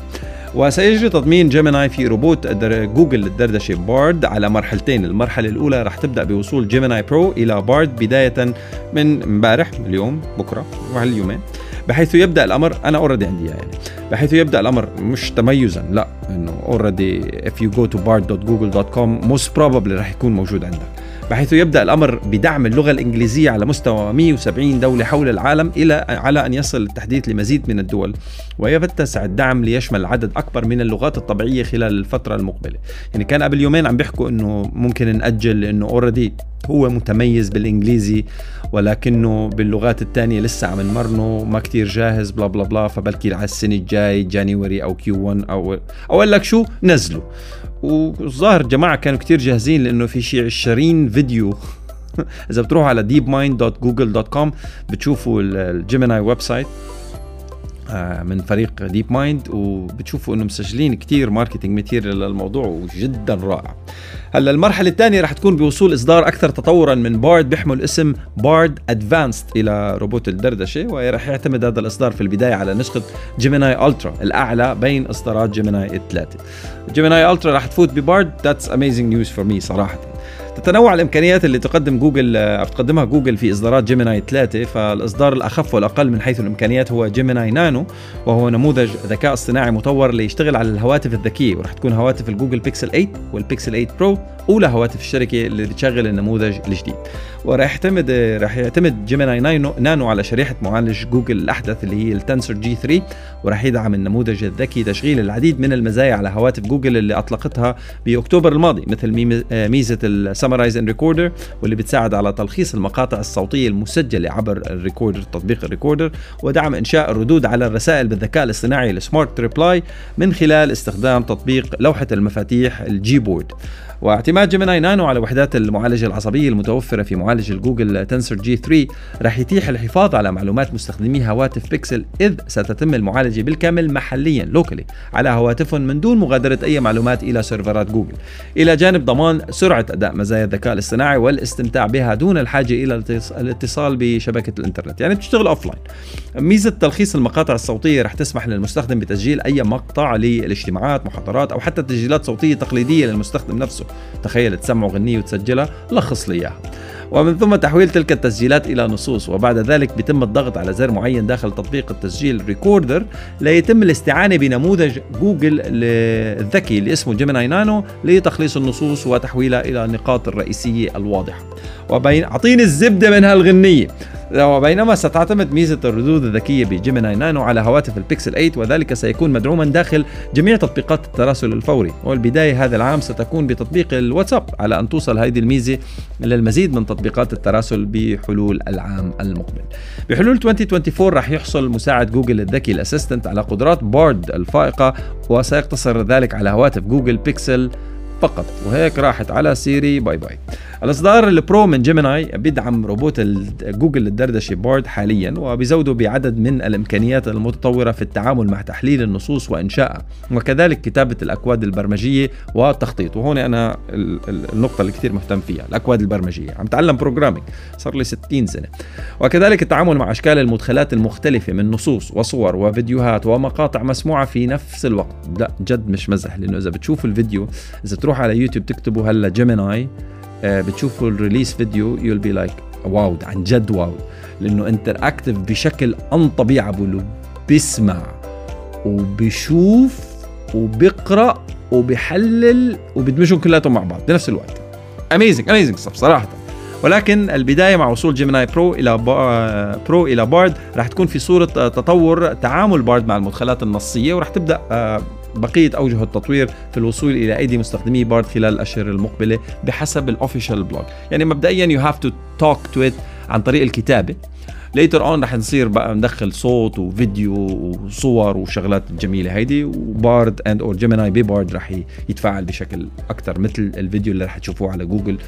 وسيجري تضمين Gemini في روبوت جوجل للدردشة بارد على مرحلتين. المرحلة الأولى رح تبدأ بوصول Gemini Pro إلى بارد بداية من امبارح اليوم بكرة وهاليومين. بحيث يبدأ الأمر أنا already عندي يعني. بحيث يبدأ الأمر مش تميزا لا إنه already if you go to bard.google.com most probably رح يكون موجود عندك. بحيث يبدأ الأمر بدعم اللغة الإنجليزية على مستوى 170 دولة حول العالم إلى على أن يصل التحديث لمزيد من الدول ويتسع الدعم ليشمل عدد أكبر من اللغات الطبيعية خلال الفترة المقبلة. يعني كان قبل يومين عم بيحكوا إنه ممكن نأجل لأنه already هو متميز بالإنجليزي ولكنه باللغات الثانية لسه عم نمرنه ما كتير جاهز blah blah blah فبلكي على السنة الجاي January أو Q1 أو أو أقول لك شو؟ نزلوا والظاهر جماعة كانوا كتير جاهزين لأنه في شيء 20 فيديو. إذا بتروحوا على deepmind.google.com بتشوفوا ال Gemini website من فريق DeepMind وبتشوفوا إنه مسجلين كتير marketing material للموضوع وجدا رائع. هلأ المرحلة الثانية رح تكون بوصول إصدار أكثر تطورا من بارد بيحمل اسم بارد Advanced إلى روبوت الدردشة ورح يعتمد هذا الإصدار في البداية على نسخة Gemini Ultra الأعلى بين إصدارات Gemini الثلاثة Gemini Ultra رح تفوت ببارد that's amazing news for me صراحة. تتنوع الإمكانيات اللي تقدم جوجل أو تقدمها جوجل في إصدارات Gemini 3 فالإصدار الأخف والأقل من حيث الإمكانيات هو Gemini Nano وهو نموذج ذكاء اصطناعي مطور ليشتغل على الهواتف الذكية وراح تكون هواتف ال Google Pixel 8 والبيكسل 8 Pro أولى هواتف الشركة اللي بتشغل النموذج الجديد. وراح يعتمد راح يعتمد Gemini Nano, على شريحة معالج جوجل الأحدث اللي هي ال Tensor G3 وراح يدعم النموذج الذكي تشغيل العديد من المزايا على هواتف جوجل اللي أطلقتها بأكتوبر الماضي مثل ميزة ال Summarize in Recorder واللي بتساعد على تلخيص المقاطع الصوتية المسجلة عبر ال Recorder تطبيق ال Recorder ودعم إنشاء الردود على الرسائل بالذكاء الاصطناعي ال Smart Reply من خلال استخدام تطبيق لوحة المفاتيح ال Gboard واعتماد Gemini Nano على وحدات المعالجة العصبية المتوفرة في معالج الجوجل Tensor G3 رح يتيح الحفاظ على معلومات مستخدمي هواتف بيكسل إذ ستتم المعالجة بالكامل محليا locally على هواتفهم من دون مغادرة أي معلومات إلى سيرفرات جوجل. إلى جانب ضمان سرعة أداء مزايا الذكاء الاصطناعي والاستمتاع بها دون الحاجة إلى الاتصال بشبكة الإنترنت. يعني بتشتغل offline ميزة تلخيص المقاطع الصوتية رح تسمح للمستخدم بتسجيل أي مقطع للاجتماعات محاضرات أو حتى تسجيلات صوتية تقليدية للمستخدم نفسه. تخيل تسمعه غنية وتسجلها لخص لي إياها. ومن ثم تحويل تلك التسجيلات إلى نصوص وبعد ذلك بيتم الضغط على زر معين داخل تطبيق التسجيل Recorder ليتم الاستعانة بنموذج جوجل الذكي اللي اسمه Gemini Nano لتلخيص النصوص وتحويلها إلى النقاط الرئيسية الواضحة. وبين أعطيني الزبدة من هالغنية وبينما ستعتمد ميزة الردود الذكية ب Gemini Nano على هواتف البيكسل 8 وذلك سيكون مدعوما داخل جميع تطبيقات التراسل الفوري. والبداية هذا العام ستكون بتطبيق الواتساب على أن توصل هذه الميزة للمزيد من تطبيقات التراسل بحلول العام المقبل. بحلول 2024 راح يحصل مساعد جوجل الذكي ال Assistant على قدرات Bard الفائقة وسيقتصر ذلك على هواتف جوجل بيكسل فقط. وهيك راحت على سيري. bye bye. الإصدار ال Pro من Gemini بيدعم روبوت جوجل الدردشة Bard حاليا وبيزوده بعدد من الإمكانيات المتطورة في التعامل مع تحليل النصوص وإنشائها. وكذلك كتابة الأكواد البرمجية والتخطيط. وهون أنا النقطة اللي كثير مهتم فيها الأكواد البرمجية. عم تعلم programming صار لي 60 سنة. وكذلك التعامل مع أشكال المدخلات المختلفة من نصوص وصور وفيديوهات ومقاطع مسموعة في نفس الوقت. لا جد مش مزح لأنه إذا بتشوف الفيديو إذا تروح على يوتيوب تكتبوا هلا Gemini آه، بتشوفوا ال release video you'll be like wow عن جد wow. لأنه interactive بشكل طبيعي بيسمع وبيشوف وبيقرأ وبيحلل وبيدمجهم كلياتهم مع بعض بنفس الوقت. amazing amazing صراحة. ولكن البداية مع وصول Gemini Pro إلى Pro إلى Bard راح تكون في صورة تطور تعامل Bard مع المدخلات النصية وراح تبدأ بقية أوجه التطوير في الوصول إلى أيدي مستخدمي Bard خلال الأشهر المقبلة بحسب ال official blog يعني مبدئيا you have to talk to it عن طريق الكتابة. Later on رح نصير بقى ندخل صوت وفيديو وصور وشغلات جميلة هيدي و Bard and or Gemini Bard رح يتفاعل بشكل أكثر مثل الفيديو اللي رح تشوفوه على جوجل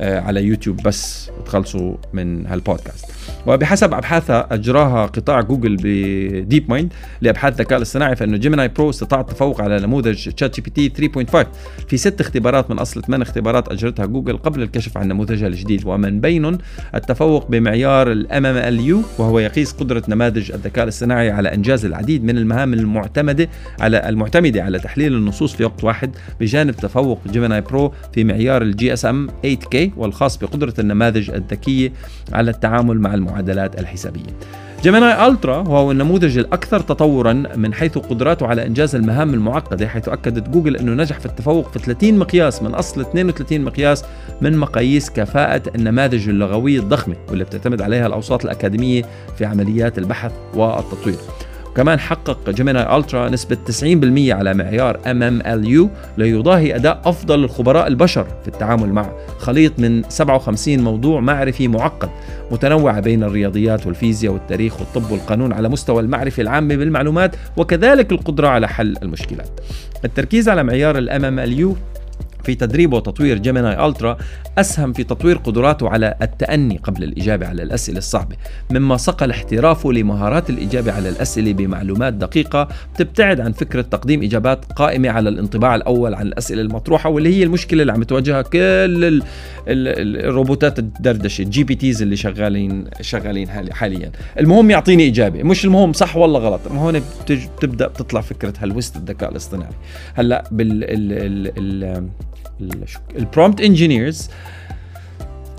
على يوتيوب بس تخلصوا من هالبودكاست. وبحسب ابحاث أجراها قطاع جوجل DeepMind لأبحاث الذكاء الاصطناعي فإنه Gemini Pro استطاع التفوق على نموذج ChatGPT 3.5 في ست اختبارات من أصل ثمان اختبارات أجرتها جوجل قبل الكشف عن نموذجها الجديد. ومن بينهم التفوق بمعيار ال MMLU وهو يقيس قدرة نماذج الذكاء الاصطناعي على إنجاز العديد من المهام المعتمدة على المعتمدة على تحليل النصوص في وقت واحد. بجانب تفوق Gemini Pro في معيار ال GSM8K والخاص بقدرة النماذج الذكية على التعامل مع المعادلات الحسابية. Gemini Ultra وهو النموذج الأكثر تطورا من حيث قدراته على إنجاز المهام المعقدة حيث أكدت جوجل إنه نجح في التفوق في 30 مقياس من أصل 32 مقياس من مقاييس كفاءة النماذج اللغوية الضخمة واللي بتعتمد عليها الأوساط الأكاديمية في عمليات البحث والتطوير. وكمان حقق Gemini Ultra نسبة 90% على معيار MMLU ليضاهي أداء أفضل الخبراء البشر في التعامل مع خليط من 57 موضوع معرفي معقد متنوعة بين الرياضيات والفيزياء والتاريخ والطب والقانون على مستوى المعرفة العامة بالمعلومات وكذلك القدرة على حل المشكلات. التركيز على معيار ال MMLU في تدريب وتطوير جيميناي ألترا أسهم في تطوير قدراته على التأني قبل الإجابة على الأسئلة الصعبة مما صقل احترافه لمهارات الإجابة على الأسئلة بمعلومات دقيقة تبتعد عن فكرة تقديم إجابات قائمة على الانطباع الأول عن الأسئلة المطروحة واللي هي المشكلة اللي عم تواجهها كل ال ال الروبوتات الدردشة ال GPTs اللي شغالين شغالين حاليا. المهم يعطيني إجابة. مش المهم صح ولا غلط هون بتبدأ بتطلع فكرة هلوسة الذكاء الاصطناعي. هلأ بال ال ال ال ال prompt engineers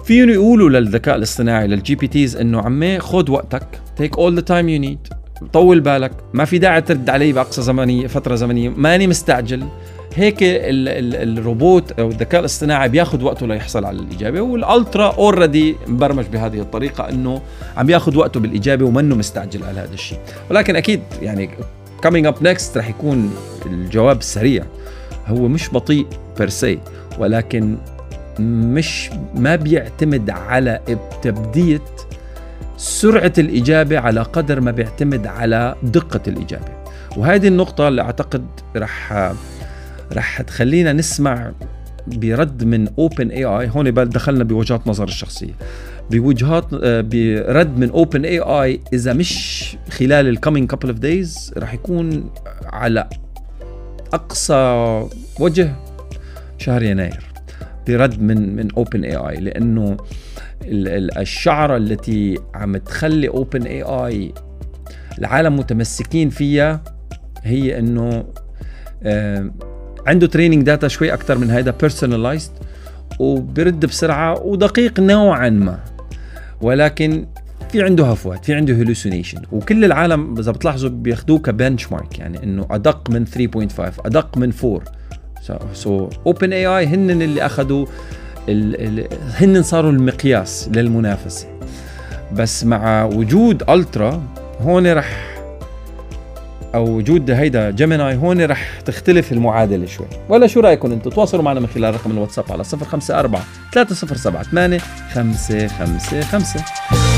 فيهم يقولوا للذكاء الاصطناعي لل GPTs إنه عمي خذ وقتك take all the time you need طول بالك ما في داعي ترد علي بأقصى زمنية فترة زمنية ماني مستعجل. هيك ال ال الروبوت أو الذكاء الاصطناعي بياخذ وقته ليحصل على الإجابة وال Ultra already مبرمج بهذه الطريقة إنه عم ياخذ وقته بالإجابة ومنه مستعجل على هذا الشيء. ولكن أكيد يعني coming up next رح يكون الجواب السريع هو مش بطيء. بيرسي ولكن مش ما بيعتمد على تبدية سرعة الإجابة على قدر ما بيعتمد على دقة الإجابة. وهذه النقطة اللي أعتقد رح رح تخلينا نسمع برد من OpenAI هون دخلنا بوجهات نظر الشخصية. بوجهات برد من OpenAI إذا مش خلال ال coming couple of days رح يكون على أقصى وجه شهر يناير برد من من OpenAI لأنه الشعرة التي عم تخلي OpenAI العالم متمسكين فيها هي إنه آه عنده training data شوي أكثر من هيدا personalized وبرد بسرعة ودقيق نوعا ما. ولكن في عنده هفوات في عنده hallucination وكل العالم إذا بتلاحظوا بياخذوه ك benchmark يعني إنه أدق من 3.5 أدق من 4 so OpenAI هن اللي أخذوا هن صاروا المقياس للمنافسة. بس مع وجود Ultra هون رح أو وجود هيدا Gemini هون رح تختلف المعادلة شوي. ولا شو رأيكم أنتم تواصلوا معنا من خلال رقم الواتساب على 054 307 8 555